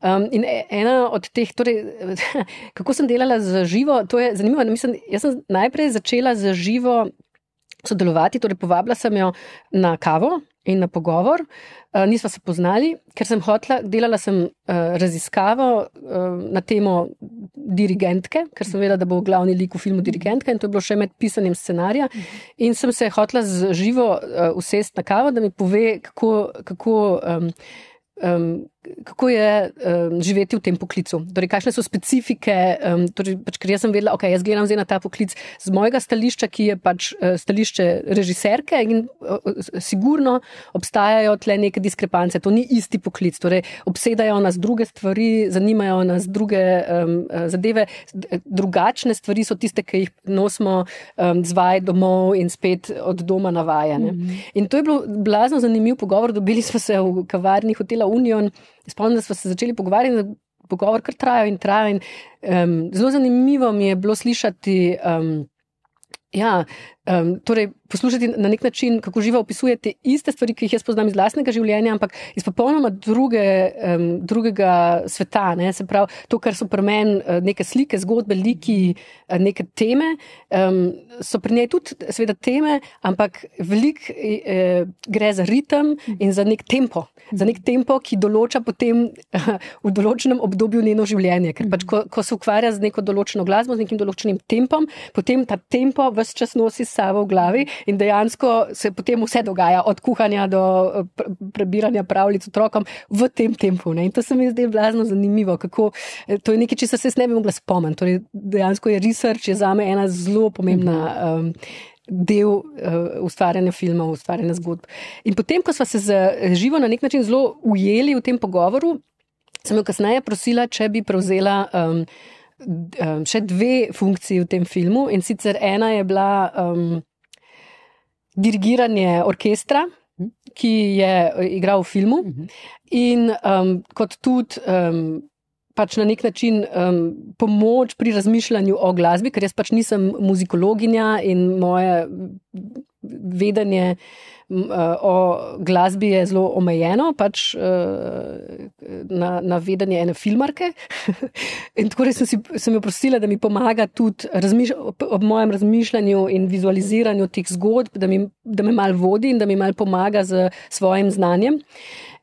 Um, in e, ena od teh, torej, kako sem delala za živo, to je zanimivo. Mislim, jaz sem najprej začela za živo sodelovati, torej povabila sem jo na kavo in na pogovor. Uh, nisva se poznali, ker sem hotla, delala sem uh, raziskavo uh, na temo dirigentke, ker sem vedela, da bo glavni lik v filmu dirigentka in to je bilo še med pisanjem scenarija. In sem se hotla z živo usest na kavo, da mi pove, kako. kako um, um, kako je um, živeti v tem poklicu. Torej, kakšne so specifike, um, torej, pač, ker jaz sem vedela, okay, jaz gledam zdaj na ta poklic z mojega stališča, ki je pač uh, stališče režiserke, in uh, sigurno obstajajo tle neke diskrepance. To ni isti poklic. Torej, obsedajo nas druge stvari, zanimajo nas druge um, zadeve. Drugačne stvari so tiste, ki jih nosimo um, zvaj domov in spet od doma navajene. Mm -hmm. In to je bilo blazno zanimiv pogovor. Dobili smo se v kavarni hotela Union. Spomnim, da smo se začeli pogovarjati, da pogovor kar traja in traja. In, um, zelo zanimivo mi je bilo slišati. Um, Ja, um, torej, poslušati na nek način, kako živa opisuje te iste stvari, ki jih jaz poznam iz vlastnega življenja, ampak iz popolnoma druge, um, drugega sveta. Ne? Se pravi, to, kar so pri meni uh, neke slike, zgodbe, liki, uh, neke teme, um, so pri njej tudi, seveda, teme, ampak veliko uh, gre za ritem in za nek tempo. Za nek tempo, ki določa potem uh, v določenem obdobju njeno življenje. Ker pač, ko, ko se ukvarja z neko določeno glasbo, z nekim določenim tempom, potem ta tempo vse čas nosi s sabo v glavi in dejansko se potem vse dogaja, od kuhanja do eh, prebiranja pravljic otrokom v tem tempu. Ne? In to se mi zdi blazno zanimivo, kako eh, to je nekaj, če se ne bi mogla spomniti. Torej, dejansko je research je za me ena zelo pomembna. Um, Del uh, ustvarjanja filmov, ustvarjanja zgodb. In potem, ko smo se živo na nek način zelo ujeli v tem pogovoru, sem jo kasneje prosila, če bi prevzela um, še dve funkciji v tem filmu. In sicer ena je bila um, dirigiranje orkestra, ki je igral v filmu, in um, kot tudi. Um, Pač na nek način um, pomoč pri razmišljanju o glasbi, ker jaz pač nisem muzikologinja in moje vedenje uh, o glasbi je zelo omejeno, pač uh, na, na vedenje ene filmarke. in tako sem, si, sem jo prosila, da mi pomaga tudi razmiš, ob mojem razmišljanju in vizualiziranju teh zgodb, da, mi, da me mal vodi in da mi mal pomaga z svojim znanjem.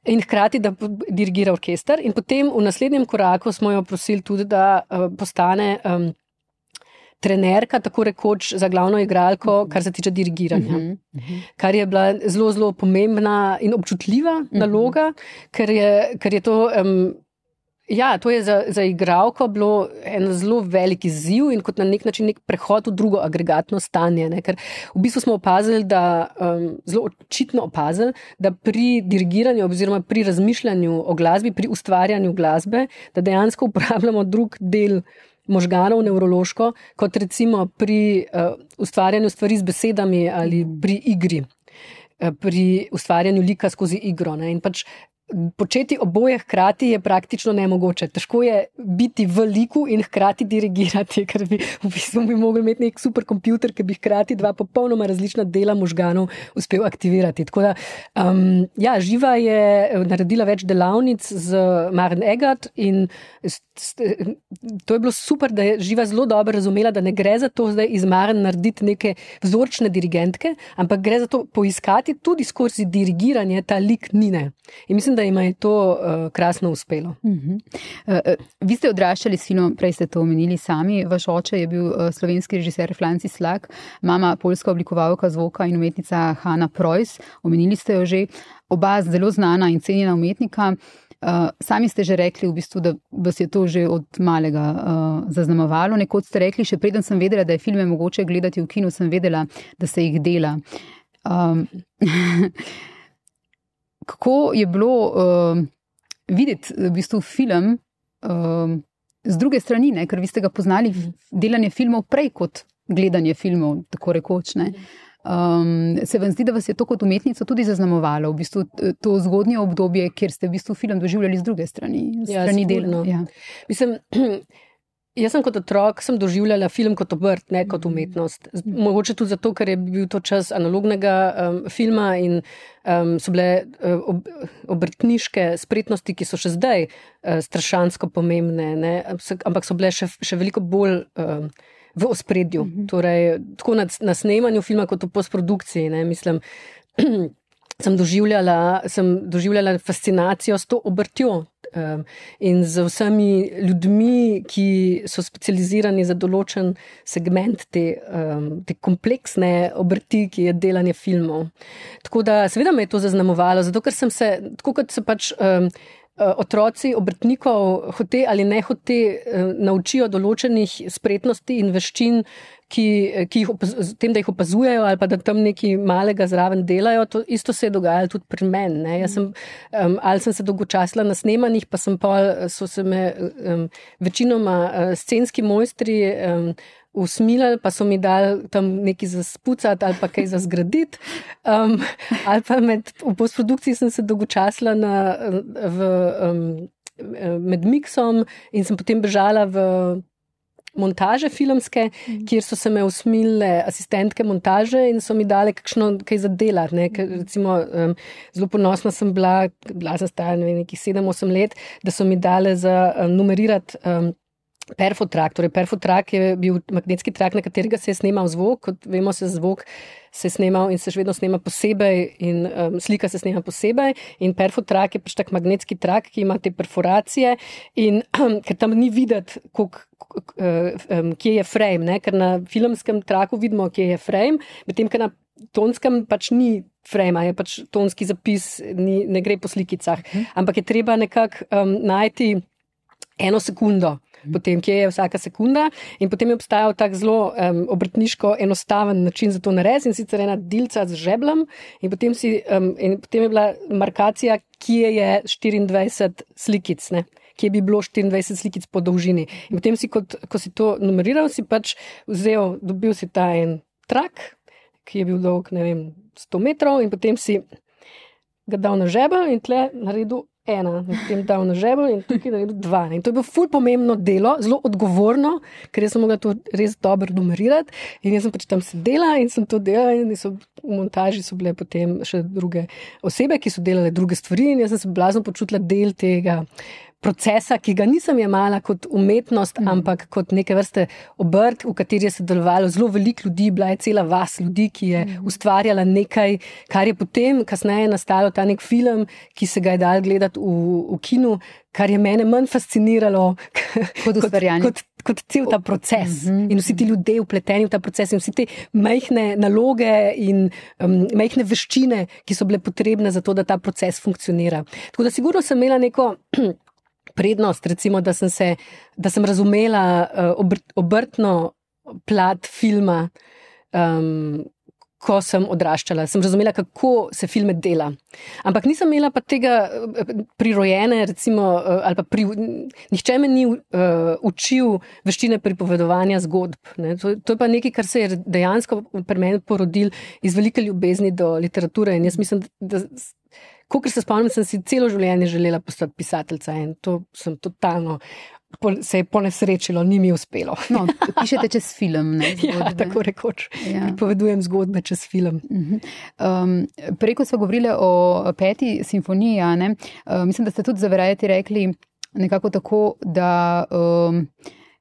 In hkrati, da dirigira orkester, in potem v naslednjem koraku smo jo prosili tudi, da uh, postane um, trenerka, tako rekoč, za glavno igralko, kar se tiče dirigiranja. Uh -huh, uh -huh. Kar je bila zelo, zelo pomembna in občutljiva uh -huh. naloga, ker je, ker je to. Um, Ja, to je za, za igralko bilo en zelo velik izziv in kot na nek način nek prehod v drugo agregatno stanje. Ne? Ker v bistvu smo opazili, da um, zelo očitno opazili, da pri dirigiranju oziroma pri razmišljanju o glasbi, pri ustvarjanju glasbe, da dejansko uporabljamo drug del možganov, nevrološko, kot recimo pri uh, ustvarjanju stvari z besedami ali pri igri. Uh, pri ustvarjanju lika skozi igro. Ne? In pač Početi oboje hkrati je praktično nemogoče. Težko je biti v liku in hkrati dirigirati, ker bi v bistvu bi mogli imeti nek superkomputer, ki bi hkrati dva popolnoma različna dela možganov uspel aktivirati. Da, um, ja, Živa je eh, naredila več delavnic z Maren Egat in to je bilo super, da je Živa zelo dobro razumela, da ne gre za to zdaj iz Maren narediti neke vzorčne dirigentke, ampak gre za to poiskati tudi skozi dirigiranje ta lik Nine. In mislim, da jim je to uh, krasno uspelo. Uh -huh. uh, uh, vi ste odraščali s filmom, prej ste to omenili sami. Vaš oče je bil uh, slovenski režiser Francis Slak, mama polska oblikovalka zvoka in umetnica Hanna Preuss. Omenili ste jo že, oba zelo znana in cenjena umetnika. Uh, sami ste že rekli, v bistvu, da vas je to že od malega uh, zaznamovalo. Nekoč ste rekli, še preden sem vedela, da je filme mogoče gledati v kinu, sem vedela, da se jih dela. Um, kako je bilo uh, videti v bistvu film uh, z druge strani, ne? ker vi ste ga poznali delanje filmov prej kot gledanje filmov, tako rekoč. Um, se vam zdi, da vas je to kot umetnica tudi zaznamovalo, v bistvu to zgodnje obdobje, kjer ste v bistvu film doživljali z druge strani, z ja, strani dela? Ja. Mislim, Jaz sem kot otrok sem doživljala film kot obrt, ne kot mhm. umetnost. Mogoče tudi zato, ker je bil to čas analognega um, filma in um, so bile uh, ob, obrtniške spretnosti, ki so še zdaj uh, strašansko pomembne, ne? ampak so bile še, še veliko bolj. Um, V ospredju, mhm. torej, tako na, na snemanju filma, kot v postprodukciji. Ne, mislim, sem, doživljala, sem doživljala fascinacijo s to obrtjo, in z vsemi ljudmi, ki so specializirani za določen segment te, te kompleksne obrti, ki je delanje filmov. Tako da, seveda, me je to zaznamovalo, zato ker sem se, tako kot se pač. Um, Otroci obrtnikov hote ali ne hote naučijo določenih spretnosti in veščin, ki, ki jih opaz, tem, da jih opazujejo, ali pa da tam nekaj malega zraven delajo. To isto se je dogajalo tudi pri meni. Sem, um, ali sem se dolgočasila na snemanjih, pa sem pa so se me um, večinoma uh, scenski mojstri. Um, Usmilili, pa so mi dali tam nekaj za spucati ali pa kaj za zgraditi. Um, ali pa med, v postprodukciji sem se dolgočasila na, v, um, med miksom in sem potem bežala v montaže filmske, mm. kjer so se me usmile asistentke montaže in so mi dale kakšno kaj za delati. Ne? Recimo, um, zelo ponosna sem bila, bila sem stara nekaj 7-8 let, da so mi dale za um, numerirati. Um, Perfotrak, torej Perfotrak je bil magnetski trak, na katerega se je snimal zvok. Kot vemo, se zvok se snimal in se še vedno snima posebej, in um, slika se snima posebej. In Perfotrak je pač tak magnetski trak, ki ima te perforacije, in um, ker tam ni videti, kuk, um, kje je frame, ne? ker na filmskem traku vidimo, kje je frame, medtem ko na tonskem pač ni. Frame, je pač tonski zapis, ni, ne gre po slikicah, mhm. ampak je treba nekako um, najti eno sekundo, potem, kje je vsaka sekunda. In potem je obstajal tak zelo um, obrtniško enostaven način za to narediti, in sicer ena delca z žeblom, in potem, si, um, in potem je bila markacija, kje je 24 slikic. Ne? Kje bi bilo 24 slikic po dolžini. In potem si, kot, ko si to numeriral, si pač vzel, dobil si ta en trak, ki je bil dolg, ne vem, 100 metrov, in potem si ga dal na žebel in tle naredil ena, potem dal na žebel in tukaj naredil dva. In to je bilo ful pomembno delo, zelo odgovorno, ker sem mogla to res dobro numerirati. In jaz sem pač tam sedela in sem to delala, in so, v montaži so bile potem še druge osebe, ki so delale druge stvari, in jaz sem se blazno počutila del tega procesa, ki ga nisem jemala kot umetnost, mm. ampak kot neke vrste obrt, v kateri je sodelovalo zelo veliko ljudi, bila je cela vas ljudi, ki je mm. ustvarjala nekaj, kar je potem, kasneje, nastalo ta nek film, ki se ga je dal gledati v, v kinu, kar je mene manj fasciniralo kot ustvarjanje. Kot, kot, kot cel ta proces mm -hmm. in vsi ti ljudje upleteni v ta proces in vsi te majhne naloge in um, majhne veščine, ki so bile potrebne za to, da ta proces funkcionira. Tako da sigurno sem imela neko prednost, recimo, da sem, se, da sem razumela uh, obrt, obrtno plat filma, um, ko sem odraščala. Sem razumela, kako se filme dela. Ampak nisem imela pa tega eh, prirojene, recimo, uh, ali pa pri, nihče me ni uh, učil veščine pripovedovanja zgodb. To, to je pa nekaj, kar se je dejansko pri meni porodil iz velike ljubezni do literature. In jaz mislim, da. Kot se spomnim, sem si celo življenje želela postati pisateljica in to sem totalno. Se je ponesrečilo, ni mi uspelo. No, pišete čez film. Ne, ja, tako rekoč. Ja. Povedujem zgodbe čez film. Um, Preko smo govorili o peti simfoniji. Uh, mislim, da ste tudi zaverajati rekli nekako tako, da um,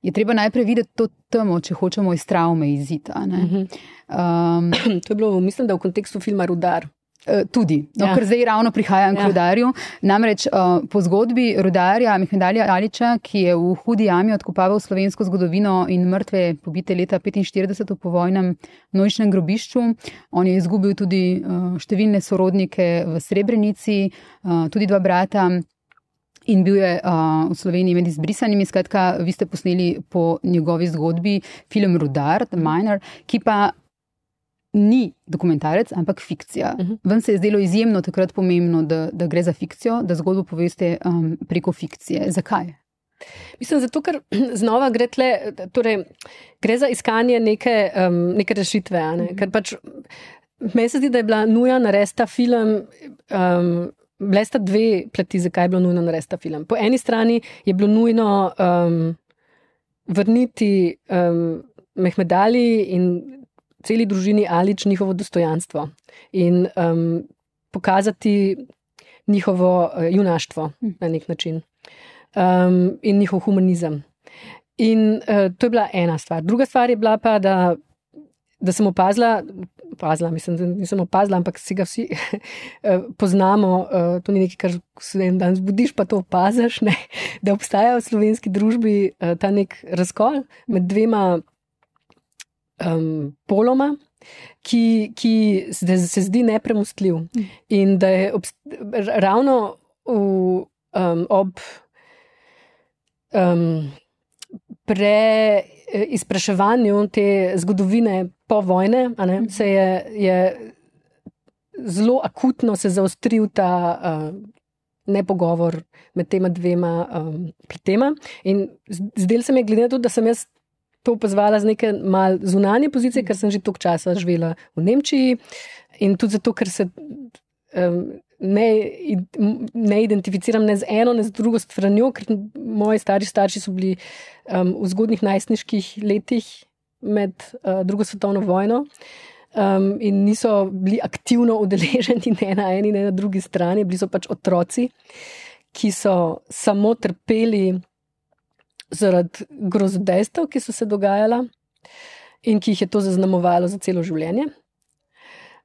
je treba najprej videti to temo, če hočemo iz travme izita. Um, to je bilo, mislim, da v kontekstu filma Rudar. Eh, tudi, no, ja. ker zdaj ravno prihajam ja. k rudarju. Namreč uh, po zgodbi rudarja Mehmedalija Aliča, ki je v hudi jami odkopaval slovensko zgodovino in mrtve pobite leta 1945 po vojnem nočnem grobišču, on je izgubil tudi uh, številne sorodnike v Srebrenici, uh, tudi dva brata. In bil je uh, v Sloveniji med izbrisanimi. Skratka, vi ste posneli po njegovi zgodbi film Rudar, Miner, ki pa ni dokumentarec, ampak fikcija. Uh. -huh. Vam se je zdelo izjemno takrat pomembno, da, da gre za fikcijo, da zgodbo poveste um, preko fikcije. Zakaj? Mislim, zato, ker znova gre, tle, torej, gre za iskanje neke, um, neke rešitve. Ne? Uh mhm. -huh. Ker pač meni se zdi, da je bila nuja narediti ta film. Um, Bile sta dve plati, zakaj je bilo nujno narediti ta film. Po eni strani je bilo nujno um, vrniti um, Mehmedali in celi družini Alič njihovo dostojanstvo in um, pokazati njihovo uh, junaštvo na nek način um, in njihov humanizem. In uh, to je bila ena stvar. Druga stvar je bila pa, da, da sem opazila. Opazila, mislim, da nisem opazila, ampak si ga vsi uh, poznamo. Uh, to ni nekaj, kar se en dan zbudiš, pa to opaziš, ne? da obstaja v slovenski družbi uh, ta nek razkol med dvema um, poloma, ki, ki se zdi nepremostljiv. In da je ravno v, um, ob um, preizpraševanju te zgodovine po vojni, se je, je zelo akutno se zaostril ta. Uh, Nepogovor med tema dvema um, pletema. In zdel se mi je, glede na to, da sem jaz to opazovala z neke mal zunanje pozicije, ker sem že toliko časa živela v Nemčiji in tudi zato, ker se um, ne, ne identificiram ne z eno, ne z drugo stranjo, ker moji stari starši so bili um, v zgodnih najstniških letih med uh, drugo svetovno vojno. Um, in niso bili aktivno udeleženi ne na eni, ne na drugi strani, bili so pač otroci, ki so samo trpeli zaradi grozodejstev, ki so se dogajala in ki jih je to zaznamovalo za celo življenje.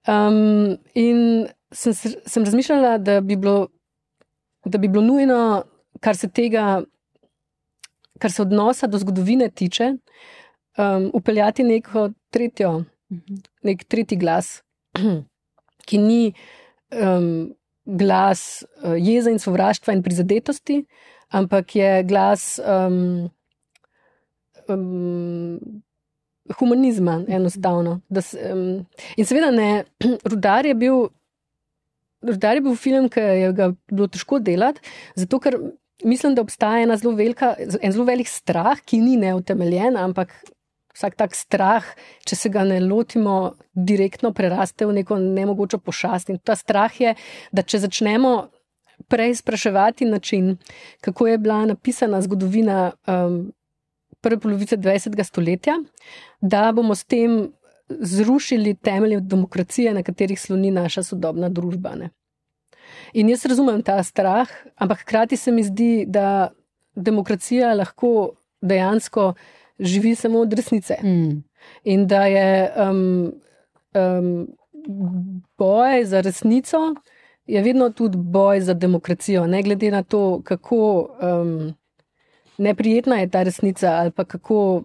Um, in sem, sem razmišljala, da bi, bilo, da bi bilo nujno, kar se tega, kar se odnosa do zgodovine tiče, um, upeljati neko tretjo, nek tretji glas, ki ni um, glas uh, jeze in sovraštva in prizadetosti, ampak je glas um, um, humanizma, enostavno. Se, um, in seveda, ne, rudar je bil. Rudar je bil film, ki je ga bilo težko delati, zato ker mislim, da obstaja zelo velika, en zelo velik strah, ki ni neutemeljen, ampak vsak tak strah, če se ga ne lotimo, direktno preraste v neko nemogočo pošast. In ta strah je, da če začnemo prej spraševati način, kako je bila napisana zgodovina um, prve polovice 20. stoletja, da bomo s tem zrušili temelje demokracije, na katerih sloni naša sodobna družba. Ne. In jaz razumem ta strah, ampak hkrati se mi zdi, da demokracija lahko dejansko živi samo od resnice. Mm. In da je um, um, boj za resnico je vedno tudi boj za demokracijo, ne glede na to, kako um, neprijetna je ta resnica ali pa kako,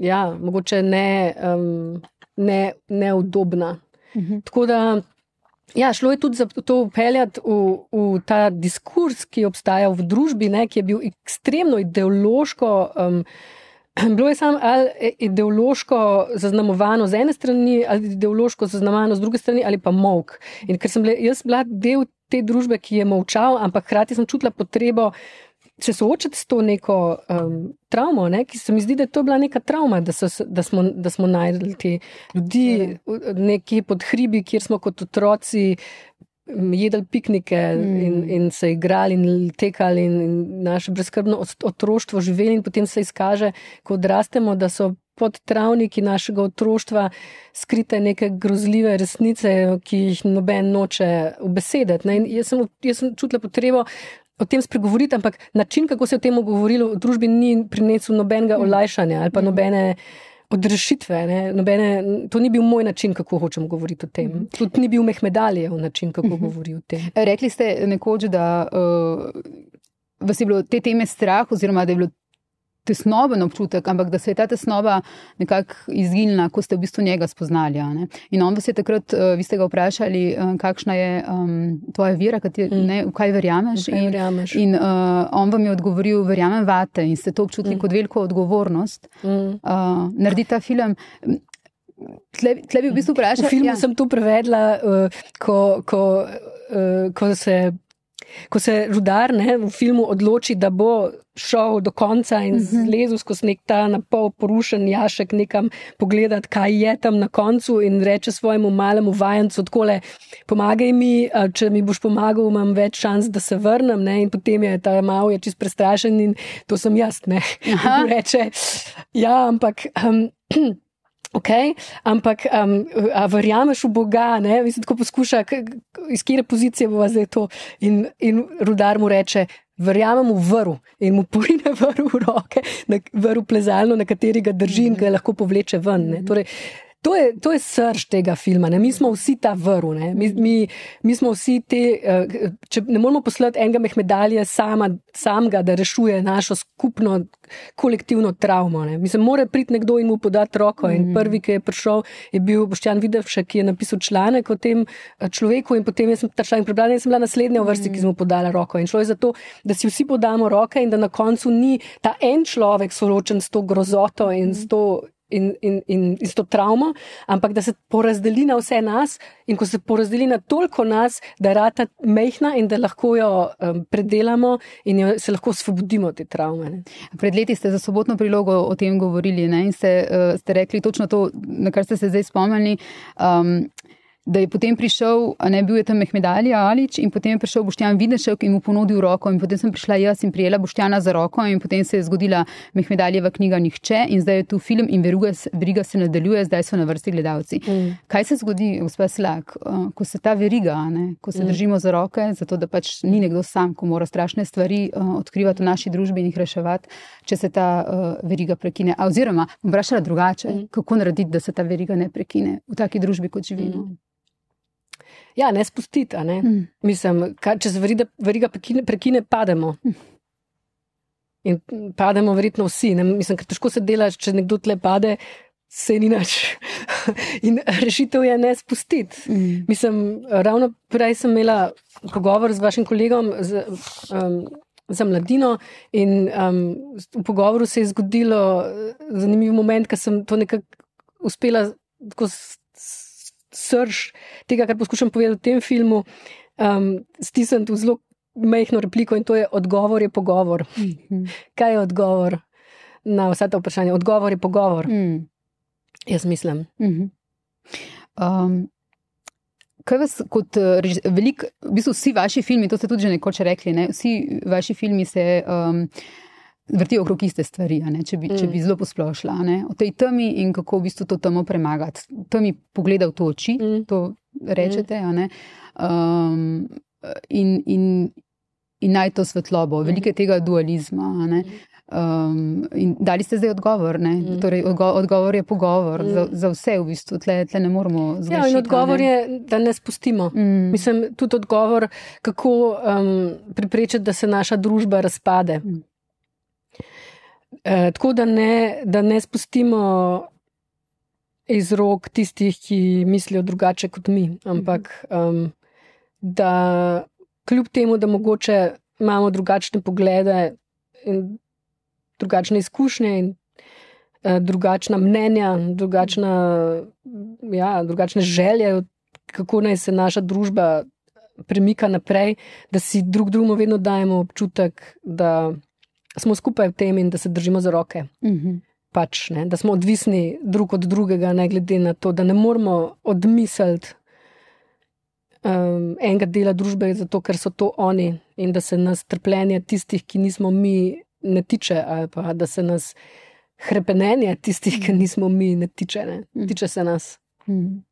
ja, mogoče ne, um, ne, neudobna. Mhm. Tako da. Ja, šlo je tudi za to upeljati v, v ta diskurs, ki je obstajal v družbi, ne, ki je bil ekstremno ideološko. Um, bilo je samo ideološko zaznamovano z ene strani, ali ideološko zaznamovano z druge strani, ali pa mok. In ker sem bila, jaz bila del te družbe, ki je molčal, ampak hkrati sem čutila potrebo. Se soočati s to neko um, travmo, ne, ki se mi zdi, da je to bila neka travma, da, so, da, smo, da smo najdli te ljudi nekje pod hribi, kjer smo kot otroci jedli piknike mm. in, in se igrali in tekali in, in naše brezkrbno otroštvo živeli in potem se izkaže, ko odrastemo, da so pod travniki našega otroštva skrite neke grozljive resnice, ki jih noben noče ubesediti. Jaz, jaz sem čutila potrebo. O tem spregovoriti, ampak način, kako se je o tem govorilo v družbi, ni prinesel nobenega mm. olajšanja ali pa mm. Odrešitve. Nobene, to ni bil moj način, kako hočem govoriti o tem. Mm. Tudi ni bil Mehmedalijev način, kako mm -hmm. govori o tem. Rekli ste nekoč, da uh, vas je bilo te teme strah, oziroma da je bilo tesnoben občutek, ampak da se je ta tesnoba nekako izginila, ko ste v bistvu njega spoznali. In on vas je takrat, uh, vi ste ga vprašali, uh, kakšna je um, tvoja vera, kateri, mm. ne, v kaj verjameš. Kaj verjameš. In, in uh, on vam je odgovoril, verjamem vate in ste to občutili mm. kot veliko odgovornost. Mm. Uh, naredi ta film. Tle, tle bi v bistvu vprašal. V filmu ja. sem to prevedla, uh, ko, ko, uh, ko se ko se rudar ne, v filmu odloči, da bo šel do konca in mhm. zlezel skozi nek ta na pol porušen jašek, nekam pogledati, kaj je tam na koncu, in reče svojemu malemu vajencu: Odkole, pomagaj mi, če mi boš pomagal, imam več šans, da se vrnem. Ne, in potem je ta mal je čist prestrašen in to sem jaz. Reče, ja, ampak. Um, Okay, ampak, um, verjameš v Boga, ne? Mislim, tako poskuša, iz kere pozicije bo zdaj to. In, in rudar mu reče: Verjamem v vrhu in mu porine vrhu v roke, vrhu plezalno, na kateri ga drži in ga lahko povleče ven. Torej, To je, to je srč tega filma. Ne? Mi smo vsi ta vrhu. Mi, mi, mi smo vsi te. Uh, če ne moramo poslati enega mehmedalja sama, samega, da rešuje našo skupno kolektivno travmo. Ne? Mislim, mora priti nekdo in mu podati roko. In mhm. prvi, ki je prišel, je bil Boštjan Videvšek, ki je napisal članek o tem eh, človeku. In potem sem ta članek prebral in sem bila naslednja v vrsti, ki sem mu podala roko. In šlo je za to, da si vsi podamo roke in da na koncu ni ta en človek soročen s to grozoto in s to in, in, in, in s to travmo, ampak da se porazdeli na vse nas in ko se porazdeli na toliko nas, da je rata mehna in da lahko jo um, predelamo in jo, se lahko osvobodimo te travme. Ne. Pred leti ste za sobotno prilogo o tem govorili ne, in ste, uh, ste rekli točno to, na kar ste se zdaj spomnili. Um, da je potem prišel, ne bil je tam Mehmedalija Alič in potem je prišel Boštjan Videšek in mu ponudil roko in potem sem prišla jaz in prijela Boštjana za roko in potem se je zgodila Mehmedalijeva knjiga Nihče in zdaj je tu film in veruga, veriga se nadaljuje, zdaj so na vrsti gledalci. Mm. Kaj se zgodi, gospod Slak, uh, ko se ta veriga, ne, ko se mm. držimo za roke, zato da pač ni nekdo sam, ko mora strašne stvari uh, odkrivati v naši družbi in jih reševati, če se ta uh, veriga prekine. A, oziroma, vprašala drugače, mm. kako narediti, da se ta veriga ne prekine v taki družbi, kot živimo. Mm. Ja, ne spustiti. Ne? Mm. Mislim, kaj, če se veriga prekine, prekine, pademo. Mm. In pademo, verjetno vsi. Ne? Mislim, ker težko se dela, če nekdo tle pade, se ni nič. In rešitev je ne spustiti. Mm. Mislim, ravno prej sem imela pogovor z vašim kolegom. Z, um, Za mladino, in um, v pogovoru se je zgodilo zanimiv moment, ker sem to nekako uspela tako srž tega, kar poskušam povedati v tem filmu, um, stisniti v zelo mehko repliko in to je odgovor, je pogovor. Mhm. Kaj je odgovor? na vsa ta vprašanja. Odgovor je pogovor. Mm. Jaz mislim. Mm -hmm. um, kaj vas kot velik, v bistvu vsi vaši filmi, to ste tudi že nekoč rekli, ne? vsi vaši filmi se. Um, vrti okrog iste stvari, če bi, mm. če bi zelo posplošila. O tej temi in kako v bistvu to temo premagati. Temi pogleda v to oči, mm. to rečete. Mm. Um, in, in, in naj to svetlobo, mm. veliko tega dualizma. Um, in dali ste zdaj odgovor. Mm. Torej, odgo odgovor je pogovor mm. za, za vse, v bistvu, tle, tle ne moramo zgolj. Ja, in odgovor ne? je, da ne spustimo. Mm. Mislim, tudi odgovor, kako um, priprečiti, da se naša družba razpade. Mm. Eh, tako da ne, da ne spustimo iz rok tistih, ki mislijo drugače kot mi, ampak um, da kljub temu, da mogoče imamo drugačne poglede in drugačne izkušnje in uh, drugačna mnenja, drugačna, ja, drugačne želje, kako naj se naša družba premika naprej, da si drug drugemu vedno dajemo občutek, da smo skupaj v tem in da se držimo za roke. Uh mhm. -huh. pač, ne, da smo odvisni drug od drugega, ne glede na to, da ne moramo odmisliti um, enega dela družbe, zato ker so to oni in da se nas trpljenje tistih, ki nismo mi, ne tiče, ali pa da se nas krepenenje tistih, ki nismo mi, ne tiče, ne, mhm. tiče se nas. Uh -huh.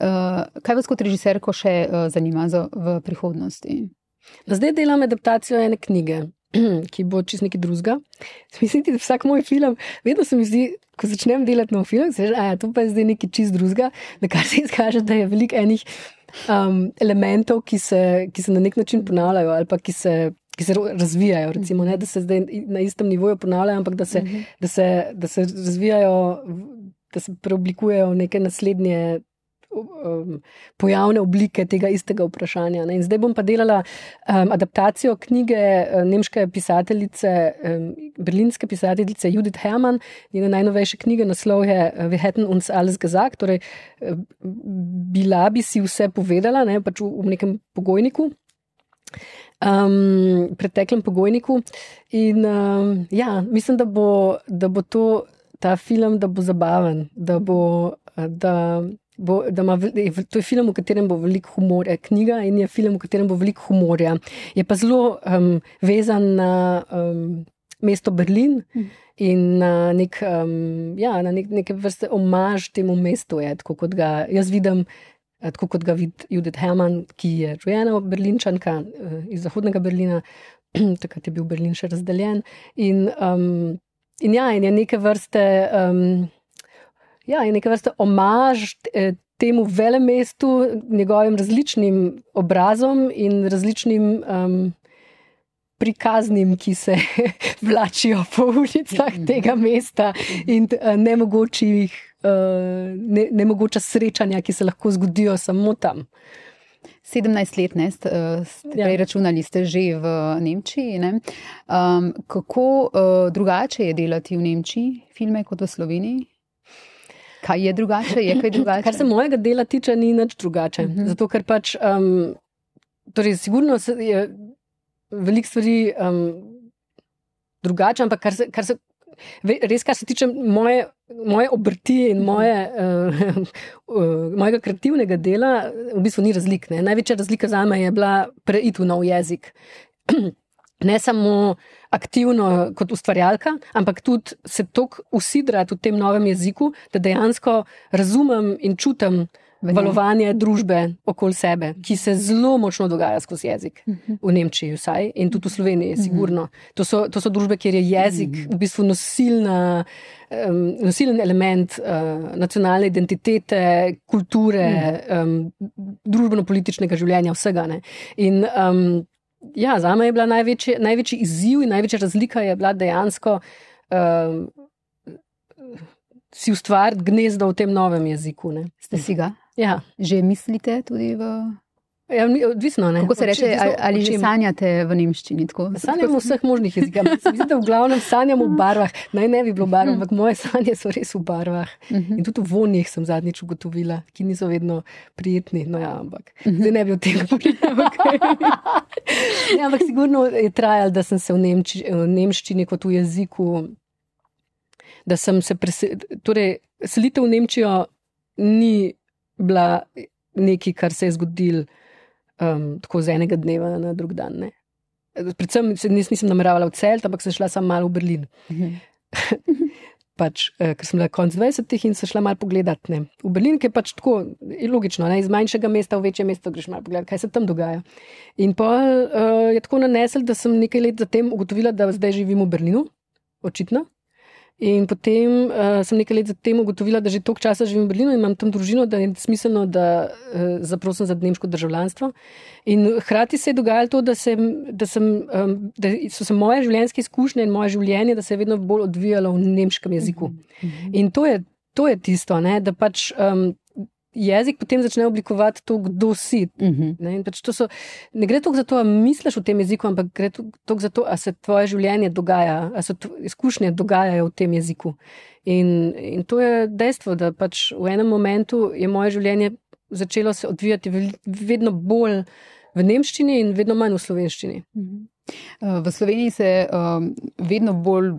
uh, kaj vas kot režiserko še uh, zanima za, v prihodnosti? Zdaj delam adaptacijo ene knjige. ki bo čist nekaj drugega. Mislim, da vsak moj film, vedno se mi zdi, ko začnem delati nov film, da je to pa zdaj nekaj čist drugega, da kar se izkaže, da je veliko enih um, elementov, ki se, ki se na nek način ponavljajo ali pa ki se. Ki se razvijajo, recimo, ne, da se zdaj na istem nivoju ponavljajo, ampak da se, uh mhm. -huh. da, se, da se razvijajo, da se preoblikujejo v neke naslednje um, pojavne oblike tega istega vprašanja. Ne. In zdaj bom pa delala um, adaptacijo knjige um, nemške pisateljice, um, berlinske pisateljice Judith Hermann, njene najnovejše knjige, naslov je uh, Wir hätten uns alles gesagt, torej uh, bila bi si vse povedala, ne, pač v, v nekem pogojniku. Um, preteklem pogojniku. In um, ja, mislim, da bo, da bo to, ta film, da bo zabaven, da bo. Da, bo, ima, to je film, v katerem bo veliko humorja, knjiga in je film, v katerem bo veliko humorja. Je pa zelo um, vezan na um, mesto Berlin hm. in na, nek, um, ja, na nek, neke vrste omaž temu mestu, je, tako kot ga jaz vidim. Tako kot ga vidi Judith Herman, ki je rojena Berlinčanka eh, iz Zahodnega Berlina, takrat je bil Berlin še razdeljen. In, um, in ja, in je neke vrste. Um, ja, je neka vrsta omaž eh, temu velemestu, njegovim različnim obrazom in različnim um, prikaznim, ki se vlačijo po ulicah tega mesta in uh, nemogočih, uh, ne, nemogoča srečanja, ki se lahko zgodijo samo tam. 17 let, ne, ste ja. računali, ste že v Nemčiji. Um, kako uh, drugače je delati v Nemčiji, filme kot v Sloveniji? Kaj je drugače? Je kaj drugače? Kar se mojega dela tiče, ni nič drugače. Uh mhm. -huh. Zato, ker pač, um, torej, sigurno je veliko stvari um, drugače, ampak kar se, kar se, res, kar se tiče moje, moje obrti in moje, uh, uh, mojega kreativnega dela, v bistvu ni razlik. Ne? Največja razlika za me je bila preiti v nov jezik. ne samo aktivno kot ustvarjalka, ampak tudi se tako usidrati v tem novem jeziku, da dejansko razumem in čutim valovanje družbe okoli sebe, ki se zelo močno dogaja skozi jezik. Mhm. V Nemčiji, vsaj in tudi v Sloveniji, mhm. sigurno. To so, to so družbe, kjer je jezik mhm. v bistvu nosilna. Um, nosilen element uh, nacionalne identitete, kulture, um, družbeno-političnega življenja, vsega. Ne. In um, ja, za me je bila največji, največji izziv in največja razlika je bila dejansko uh, si ustvariti gnezdo v tem novem jeziku. Ne. Ste si ga? Ja. Že mislite tudi v. Ja, odvisno, Kako se reče, ali, ali že sanjate v nemščini? Sanjamo v vseh možnih jezikih. Mislim, da v glavnem sanjamo v barvah. Naj ne bi bilo barv, ampak moje sanje so res v barvah. Mhm. In tudi v vonjih sem zadnjič ugotovila, ki niso vedno prijetni. No, ja, ampak mhm. zdaj ne bi o tem govorila. ja, ampak sigurno je trajalo, da sem se v, Nemči, v nemščini kot v jeziku da sem se preselil. Torej, selitev v Nemčijo ni bila nekaj, kar se je zgodilo um, tako z enega dneva na drug dan. Ne. Predvsem nis, nisem nameravala v cel, ampak sem šla samo malo v Berlin. Mhm. pač, eh, ker sem bila konc 20-ih in se šla malo pogledat. Ne. V Berlin, je pač tako je logično, ne, iz manjšega mesta v večje mesto greš malo pogledat, kaj se tam dogaja. In pa uh, je tako nanesel, da sem nekaj let zatem ugotovila, da zdaj živim v Berlinu, očitno. In potem uh, sem nekaj let zatem ugotovila, da že toliko časa živim v Berlinu in imam tam družino, da je smiselno, da uh, zaprosim za nemško državljanstvo. In hkrati se je dogajalo to, da, sem, da, sem, um, da so se moje življenjske izkušnje in moje življenje, da se je vedno bolj odvijalo v nemškem jeziku. Mhm. In to je, to je tisto, ne, da pač. Um, jezik potem začne oblikovati to, kdo si. Uh mhm. -huh. ne, pač so, ne gre toliko za to, da misliš v tem jeziku, ampak gre toliko za to, da se tvoje življenje dogaja, da se izkušnje dogajajo v tem jeziku. In, in to je dejstvo, da pač v enem momentu je moje življenje začelo se odvijati vedno bolj v nemščini in vedno manj v slovenščini. Uh mhm. -huh. V Sloveniji se um, vedno bolj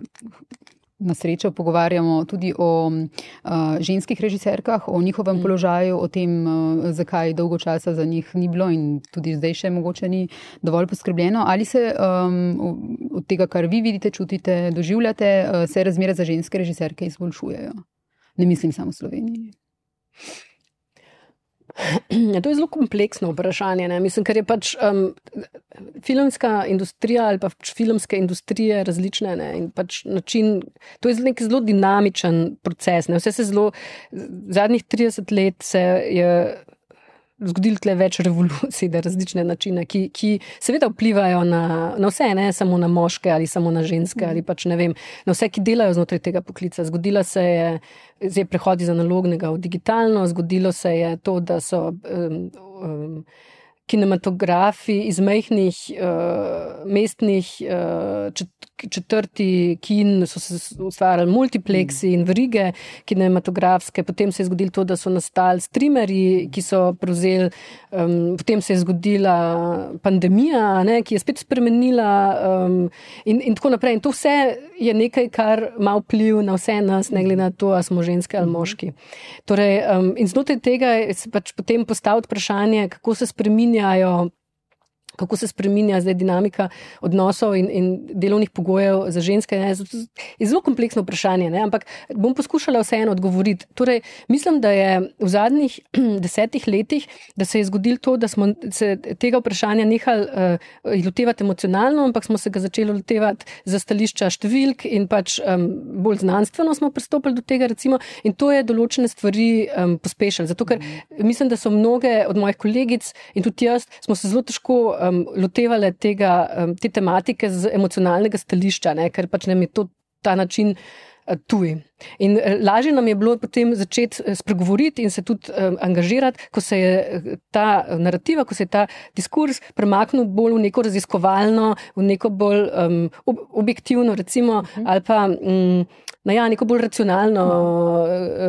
na srečo pogovarjamo tudi o uh, ženskih režiserkah, o njihovem mm. položaju, o tem, uh, zakaj dolgo časa za njih ni bilo in tudi zdaj še mogoče ni dovolj poskrbljeno. Ali se um, od tega, kar vi vidite, čutite, doživljate, uh, se razmere za ženske režiserke izboljšujejo? Ne mislim samo v Sloveniji. Ja, to je zelo kompleksno vprašanje. Ne? Mislim, ker je pač um, filmska industrija ali pa pač filmske industrije različne. Pač način, to je nek zelo dinamičen proces. Ne? Vse se zelo, zadnjih 30 let se je zgodilo tle več revolucij, da različne načine, ki, ki seveda vplivajo na, na vse, ne samo na moške ali samo na ženske ali pač ne vem, na vse, ki delajo znotraj tega poklica. Zgodila se je, zdaj prehod iz analognega v digitalno, zgodilo se je to, da so. Um, um, kinematografi iz majhnih uh, mestnih uh, četrti kin, so se ustvarjali multipleksi in vrige kinematografske, potem se je zgodilo to, da so nastali streamerji, ki so prevzeli, um, potem se je zgodila pandemija, ne, ki je spet spremenila um, in, in tako naprej. In to vse je nekaj, kar ima vpliv na vse nas, ne glede na to, ali smo ženske ali moški. Torej, um, in znotraj tega se pač potem postavlja vprašanje, kako se spreminjajo kako se spremenja zdaj dinamika odnosov in, in delovnih pogojev za ženske. Ne, je zelo kompleksno vprašanje, ne, ampak bom poskušala vseeno odgovoriti. Torej, mislim, da je v zadnjih desetih letih, da se je zgodilo to, da smo se tega vprašanja nehali uh, lotevati emocionalno, ampak smo se ga začeli lotevati za stališča številk in pač um, bolj znanstveno smo pristopili do tega, recimo, in to je določene stvari um, pospešilo. Zato, ker mislim, da so mnoge od mojih kolegic in tudi jaz smo se zelo težko um, lotevale tega, um, te tematike z emocionalnega stališča, ne, ker pač nam je to ta način uh, tuj. In uh, lažje nam je bilo potem začeti uh, spregovoriti in se tudi um, angažirati, ko se je ta narativa, ko se je ta diskurs premaknil bolj v neko raziskovalno, v neko bolj um, ob objektivno, recimo, uh mhm. -huh. ali pa. Um, na ja, neko bolj racionalno,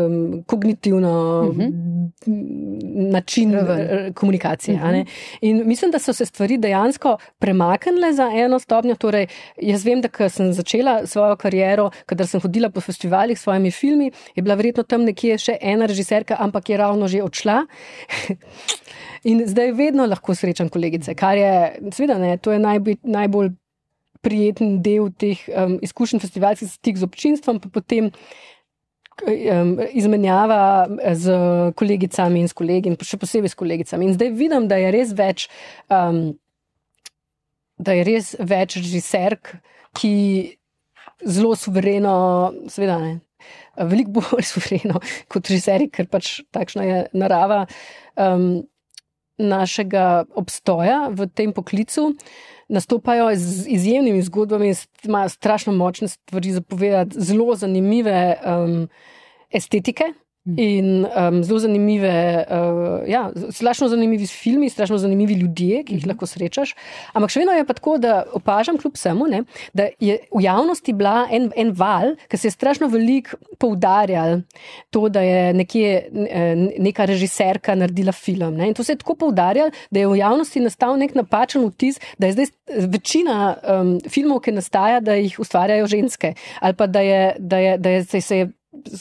um, kognitivno uh mhm. -huh. način Raven. komunikacije. Uh mhm. -huh. In mislim, da so se stvari dejansko premaknile za eno stopnjo. Torej, jaz vem, da sem začela svojo kariero, kadar sem hodila po festivalih svojimi filmi, je bila verjetno tam nekje še ena režiserka, ampak je ravno že odšla. In zdaj vedno lahko srečam kolegice, kar je, seveda, ne, to je najbolj, najbolj prijeten del teh um, izkušenj festivalskih stik z občinstvom, pa potem um, izmenjava z kolegicami in s kolegi, in še posebej s kolegicami. In zdaj vidim, da je res več, um, da je res več režiserk, ki zelo suvereno, seveda ne. Veliko bolj suvereno kot režiserji, ker pač takšna je narava um, našega obstoja v tem poklicu. Nastopajo z izjemnimi zgodbami, imajo strašno močne stvari za povedati, zelo zanimive um, estetike. In um, zelo zanimive, uh, ja, strašno zanimivi filmi, strašno zanimivi ljudje, ki jih mhm. lahko srečaš. Ampak še vedno je pa tako, da opažam, kljub vsemu, ne, da je v javnosti bila en, en val, ki se je strašno veliko poudarjal to, da je nekje neka režiserka naredila film. Ne. In to se je tako poudarjal, da je v javnosti nastal nek napačen vtis, da je zdaj večina um, filmov, ki nastaja, da jih ustvarjajo ženske. Ali pa da je, da je, da je, da se je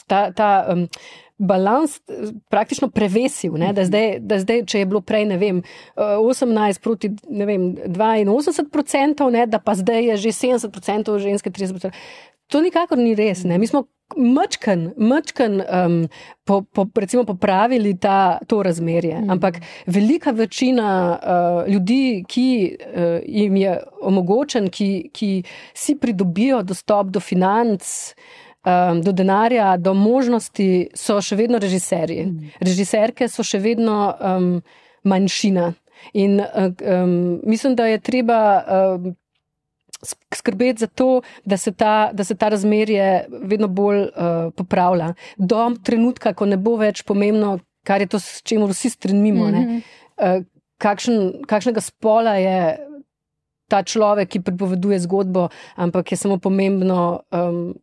ta. ta um, balans eh, praktično prevesil. Da mhm. zdaj, da zdaj, če je bilo prej vem, 18 eh, proti vem, 82 odstotkov, da pa zdaj je že 70 odstotkov ženske, 30 odstotkov. To nikakor ni res. Ne? Mi smo mačken, mačken um, po, po, recimo popravili ta, to razmerje. Mm. Ampak velika večina uh, ljudi, ki uh, jim je omogočen, ki, ki si pridobijo dostop do financ, uh, um, do denarja, do možnosti, so še vedno režiserji. Mm. Režiserke so še vedno um, manjšina. In um, mislim, da je treba um, skrbeti za to, da se ta, da se ta razmerje vedno bolj uh, popravlja. Do trenutka, ko ne bo več pomembno, kar je to, s čimer vsi stremimo. Mm -hmm. uh, kakšen, kakšnega spola je ta človek, ki pripoveduje zgodbo, ampak je samo pomembno. Um,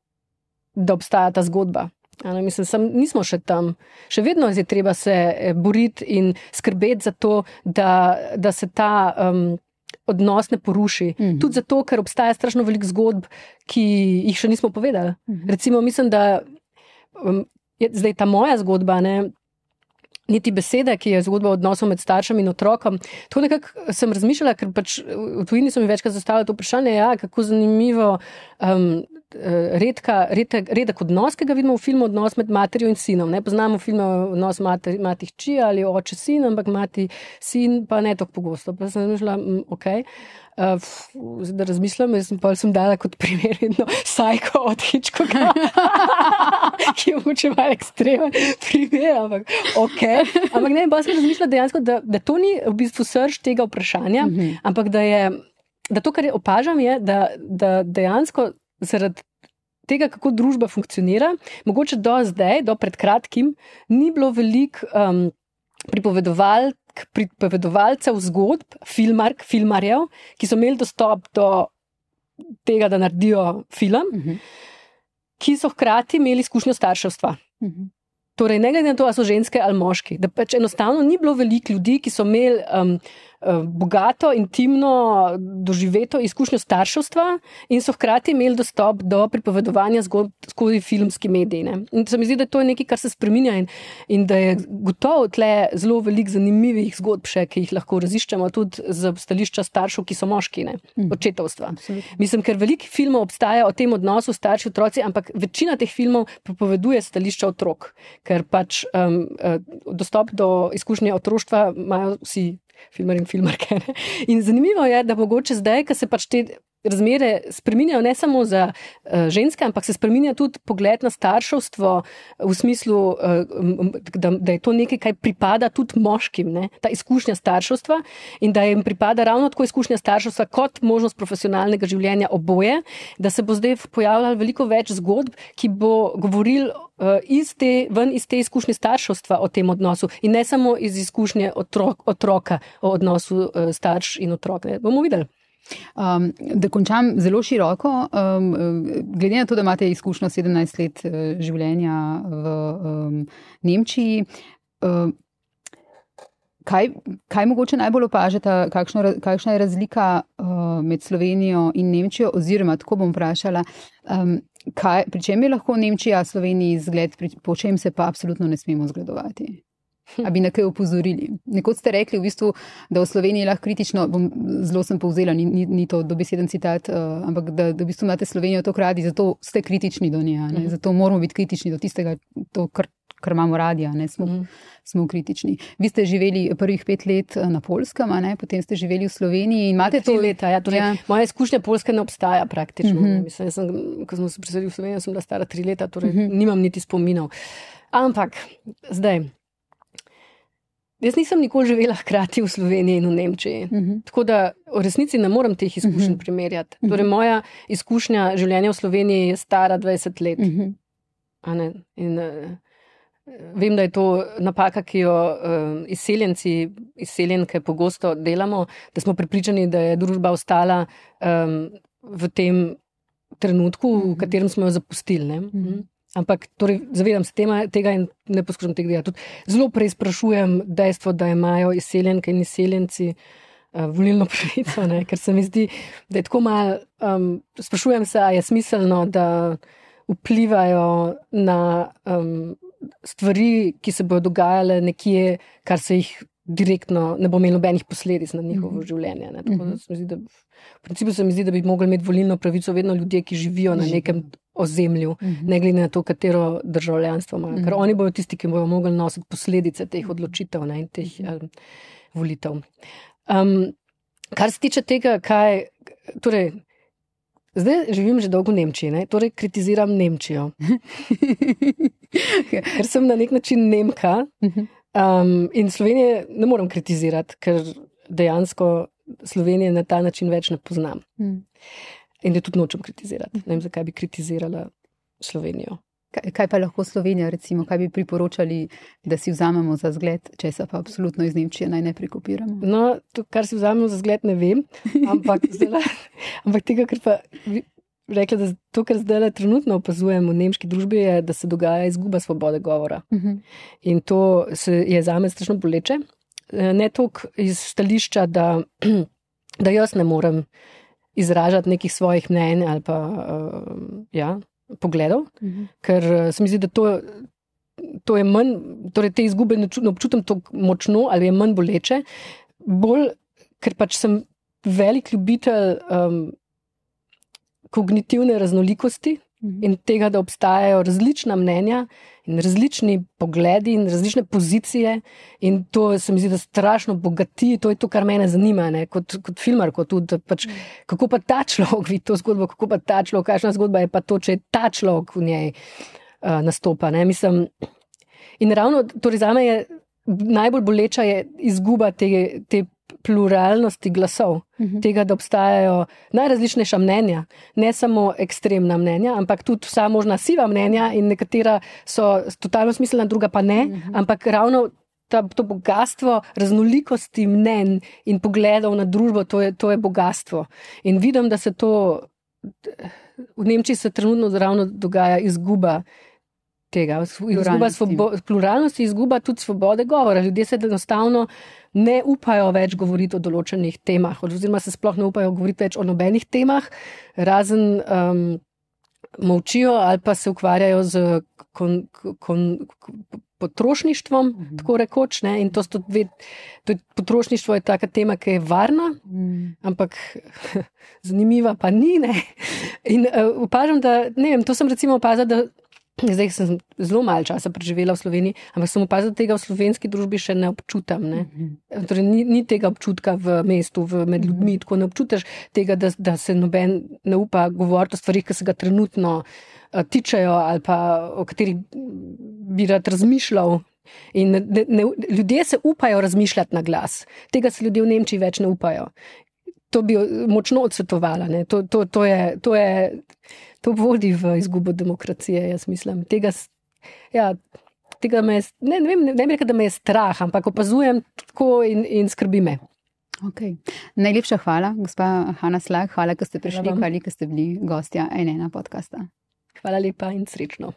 da obstaja ta zgodba. Ne, mislim, sem, nismo še tam. Še vedno je treba se eh, boriti in skrbeti za to, da, da se ta um, odnos ne poruši. Mm -hmm. Tudi zato, ker obstaja strašno veliko zgodb, ki jih še nismo povedali. Mm -hmm. Recimo, mislim, da um, je zdaj ta moja zgodba. Ne, Niti besede, ki je zgodba o odnosu med staršem in otrokom. To nekako sem razmišljala, ker pač v tujini so mi večkrat zastavili to vprašanje, ja, kako zanimivo. Um, Eh, redka, redek, redek odnos, ki ga vidimo v filmu, odnos med materjo in sinom. Ne poznamo filme odnos mati, mati hči ali oče sin, ampak mati sin pa ne tako pogosto. Pa sem mislila, ok. Uh, da razmislim, jaz sem pa sem dala kot primer eno sajko od Hitchcocka, ki je moče malo ekstremen primer, ampak ok. Ampak ne, pa sem razmišljala dejansko, da, da to ni v bistvu srž tega vprašanja, mm -hmm. ampak da je, da to, kar opažam, je, da, da dejansko zaradi tega, kako družba funkcionira, mogoče do zdaj, do pred kratkim, ni bilo veliko um, pripovedoval. Pripovedovalcev zgodb, filmark, filmarjev, ki so imeli dostop do tega, da naredijo film, uh mhm. -huh. ki so hkrati imeli izkušnjo starševstva. Uh mhm. -huh. Torej, ne glede na to, ali so ženske ali moški, da pač enostavno ni bilo veliko ljudi, ki so imeli. Um, Eh, bogato, intimno doživeto izkušnjo starševstva in so hkrati imeli dostop do pripovedovanja zgodb skozi filmski medij. Ne. In se mi zdi, da to je nekaj, kar se spremenja in, in da je gotovo tle zelo veliko zanimivih zgodb, še, ki jih lahko raziščemo tudi z stališča staršev, ki so moški, ne, mm. očetovstva. Mislim, ker veliko filmov obstaja o tem odnosu starši otroci, ampak večina teh filmov pripoveduje stališča otrok, ker pač um, dostop do izkušnje otroštva imajo vsi filmar in filmarke. In zanimivo je, da mogoče zdaj, ko se pač te razmere spremenjajo ne samo za uh, ženske, ampak se spremenja tudi pogled na starševstvo v smislu, uh, da, da je to nekaj, kar pripada tudi moškim, ne? ta izkušnja starševstva in da jim pripada ravno tako izkušnja starševstva kot možnost profesionalnega življenja oboje, da se bo zdaj pojavljalo veliko več zgodb, ki bo govoril. Eh, iz te, ven iz te izkušnje starševstva o tem odnosu, in ne samo iz izkušnje otrok, otroka o odnosu starš in otrok. Ne. Bomo videli. Um, da končam zelo široko, um, glede na to, da imate izkušnjo 17 let uh, življenja v um, Nemčiji. Um, Kaj, kaj mogoče najbolj opažate, kakšno, kakšna je razlika uh, med Slovenijo in Nemčijo, oziroma tako bom vprašala, um, kaj, pri čem je lahko Nemčija, Slovenija zgled, pri, po čem se pa absolutno ne smemo zgledovati? A bi na kaj upozorili? Nekod ste rekli, v bistvu, da v Sloveniji lahko kritično, bom, zelo sem povzela, ni, ni, ni to dobeseden citat, uh, ampak da, da v bistvu imate Slovenijo tako radi, zato ste kritični do nje. Uh mhm. Zato moramo biti kritični do tistega, to, kar, kar imamo radi, smo, uh mhm. -huh. smo kritični. Vi ste živeli prvih pet let eh, na Polskem, potem ste živeli v Sloveniji in imate to leta. Ja, torej, ja. Moja izkušnja Polske ne obstaja praktično. Mhm. -huh. Mislim, sem, ko smo se preselili v Slovenijo, sem bila stara tri leta, torej uh -huh. nimam niti spominov. Ampak zdaj. Jaz nisem nikoli živela hkrati v Sloveniji in v Nemčiji. Uh mhm. -huh. Tako da v resnici ne morem teh izkušenj uh mhm. -huh. primerjati. Mhm. Torej, moja izkušnja življenja v Sloveniji je stara 20 let. Uh -huh. in, uh, vem, da je to napaka, ki jo uh, izseljenci, izseljenke pogosto delamo, da smo pripričani, da je družba ostala um, v tem trenutku, v katerem smo jo zapustili. Mhm. Ampak torej, zavedam se tema, tega in ne poskušam tega delati. Zelo preizprašujem dejstvo, da imajo izseljenke in izseljenci uh, volilno pravico, ne? ker se mi zdi, da je tako malo. Um, sprašujem se, ali je smiselno, da vplivajo na um, stvari, ki se bodo dogajale nekje, kar se jih direktno ne bo imelo nobenih posledic na njihovo mm -hmm. življenje. Ne? Tako da mi zdi, da. V principu se mi zdi, da bi mogli imeti volilno pravico vedno ljudje, ki živijo na nekem ozemlju, uh -huh. ne glede na to, katero državljanstvo imajo. Uh -huh. Ker oni bodo tisti, ki bodo mogli nositi posledice teh odločitev ne, in teh um, volitev. Um, kar se tiče tega, kaj. Torej, Zdaj živim že dolgo v Nemčiji, ne? torej kritiziram Nemčijo. ker sem na nek način Nemka um, in Slovenije ne morem kritizirati, ker dejansko Slovenije na ta način več ne poznam. In da tudi nočem kritizirati. Ne vem, zakaj bi kritizirala Slovenijo. Kaj, kaj pa lahko Slovenija, recimo, kaj bi priporočali, da si vzamemo za zgled, če se pa absolutno iz Nemčije naj ne prikopiramo? No, to, kar si vzamemo za zgled, ne vem. Ampak, zdaj, ampak tega, kar pa. Rekla, da to, kar zdaj trenutno opazujemo v nemški družbi, je, da se dogaja izguba svobode govora. Uh mhm. -huh. In to se, je za me strašno boleče. Eh, ne toliko iz stališča, da, da jaz ne morem izražati nekih svojih mnenj ali pa uh, ja, pogledov, mhm. -huh. ker eh, se mi zdi, da to, to je manj, torej te izgube ne občutim tako močno ali je manj boleče, bolj, ker pač sem velik ljubitelj um, kognitivne raznolikosti. Mhm. In tega, da obstajajo različna mnenja in različni pogledi in različne pozicije, in to se mi zdi, da strašno bogati, to je to, kar mene zanima, ne? kot, kot filmar, kot tudi, pač, mhm. kako pa ta človek vidi to zgodbo, kako pa ta človek, kakšna zgodba je pa to, če je ta človek v njej uh, nastopa. Mislim, in ravno torej za me je najbolj boleča je izguba te. te pluralnosti glasov, uh mhm. -huh. tega, da obstajajo najrazličnejša mnenja, ne samo ekstremna mnenja, ampak tudi vsa možna siva mnenja, in nekatera so totalno smiselna, druga pa ne, uh mhm. -huh. ampak ravno. Ta, to bogatstvo raznolikosti mnen in pogledov na družbo, to je, to je bogatstvo. In vidim, da se to v Nemčiji se trenutno ravno dogaja izguba tega, izguba svobo, pluralnosti, izguba tudi svobode govora. Ljudje se enostavno ne upajo več govoriti o določenih temah, oziroma se sploh ne upajo govoriti več o nobenih temah, razen um, molčijo ali pa se ukvarjajo z kon, kon, potrošništvom, mm -hmm. tako rekoč. Ne? In to, dve, to potrošništvo je taka tema, ki je varna, mm. ampak zanimiva pa ni. Ne? In uh, opažam, da ne vem, to sem recimo opazila, da Zdaj sem zelo malo časa preživela v Sloveniji, ampak sem opazila, da tega v slovenski družbi še ne občutam. Ne? Mhm. Torej, ni, ni tega občutka v mestu, v, med ljudmi, tako ne občutiš tega, da, da se noben ne upa govoriti o stvarih, ki se ga trenutno uh, tičejo ali pa o katerih bi rad razmišljal. In ne, ne, ljudje se upajo razmišljati na glas, tega se ljudje v Nemčiji več ne upajo. To bi močno odsvetovala. To, to, to je. To je to vodi v izgubo demokracije, jaz mislim. Tega, ja, tega me, ne, ne, vem, ne vem, rekel, da me je strah, ampak opazujem tako in, in skrbi me. Okay. Najlepša hvala, gospa Hanna Slag, hvala, da ste prišli, hvala, da ste bili gostja ena podcasta. Hvala lepa in srečno.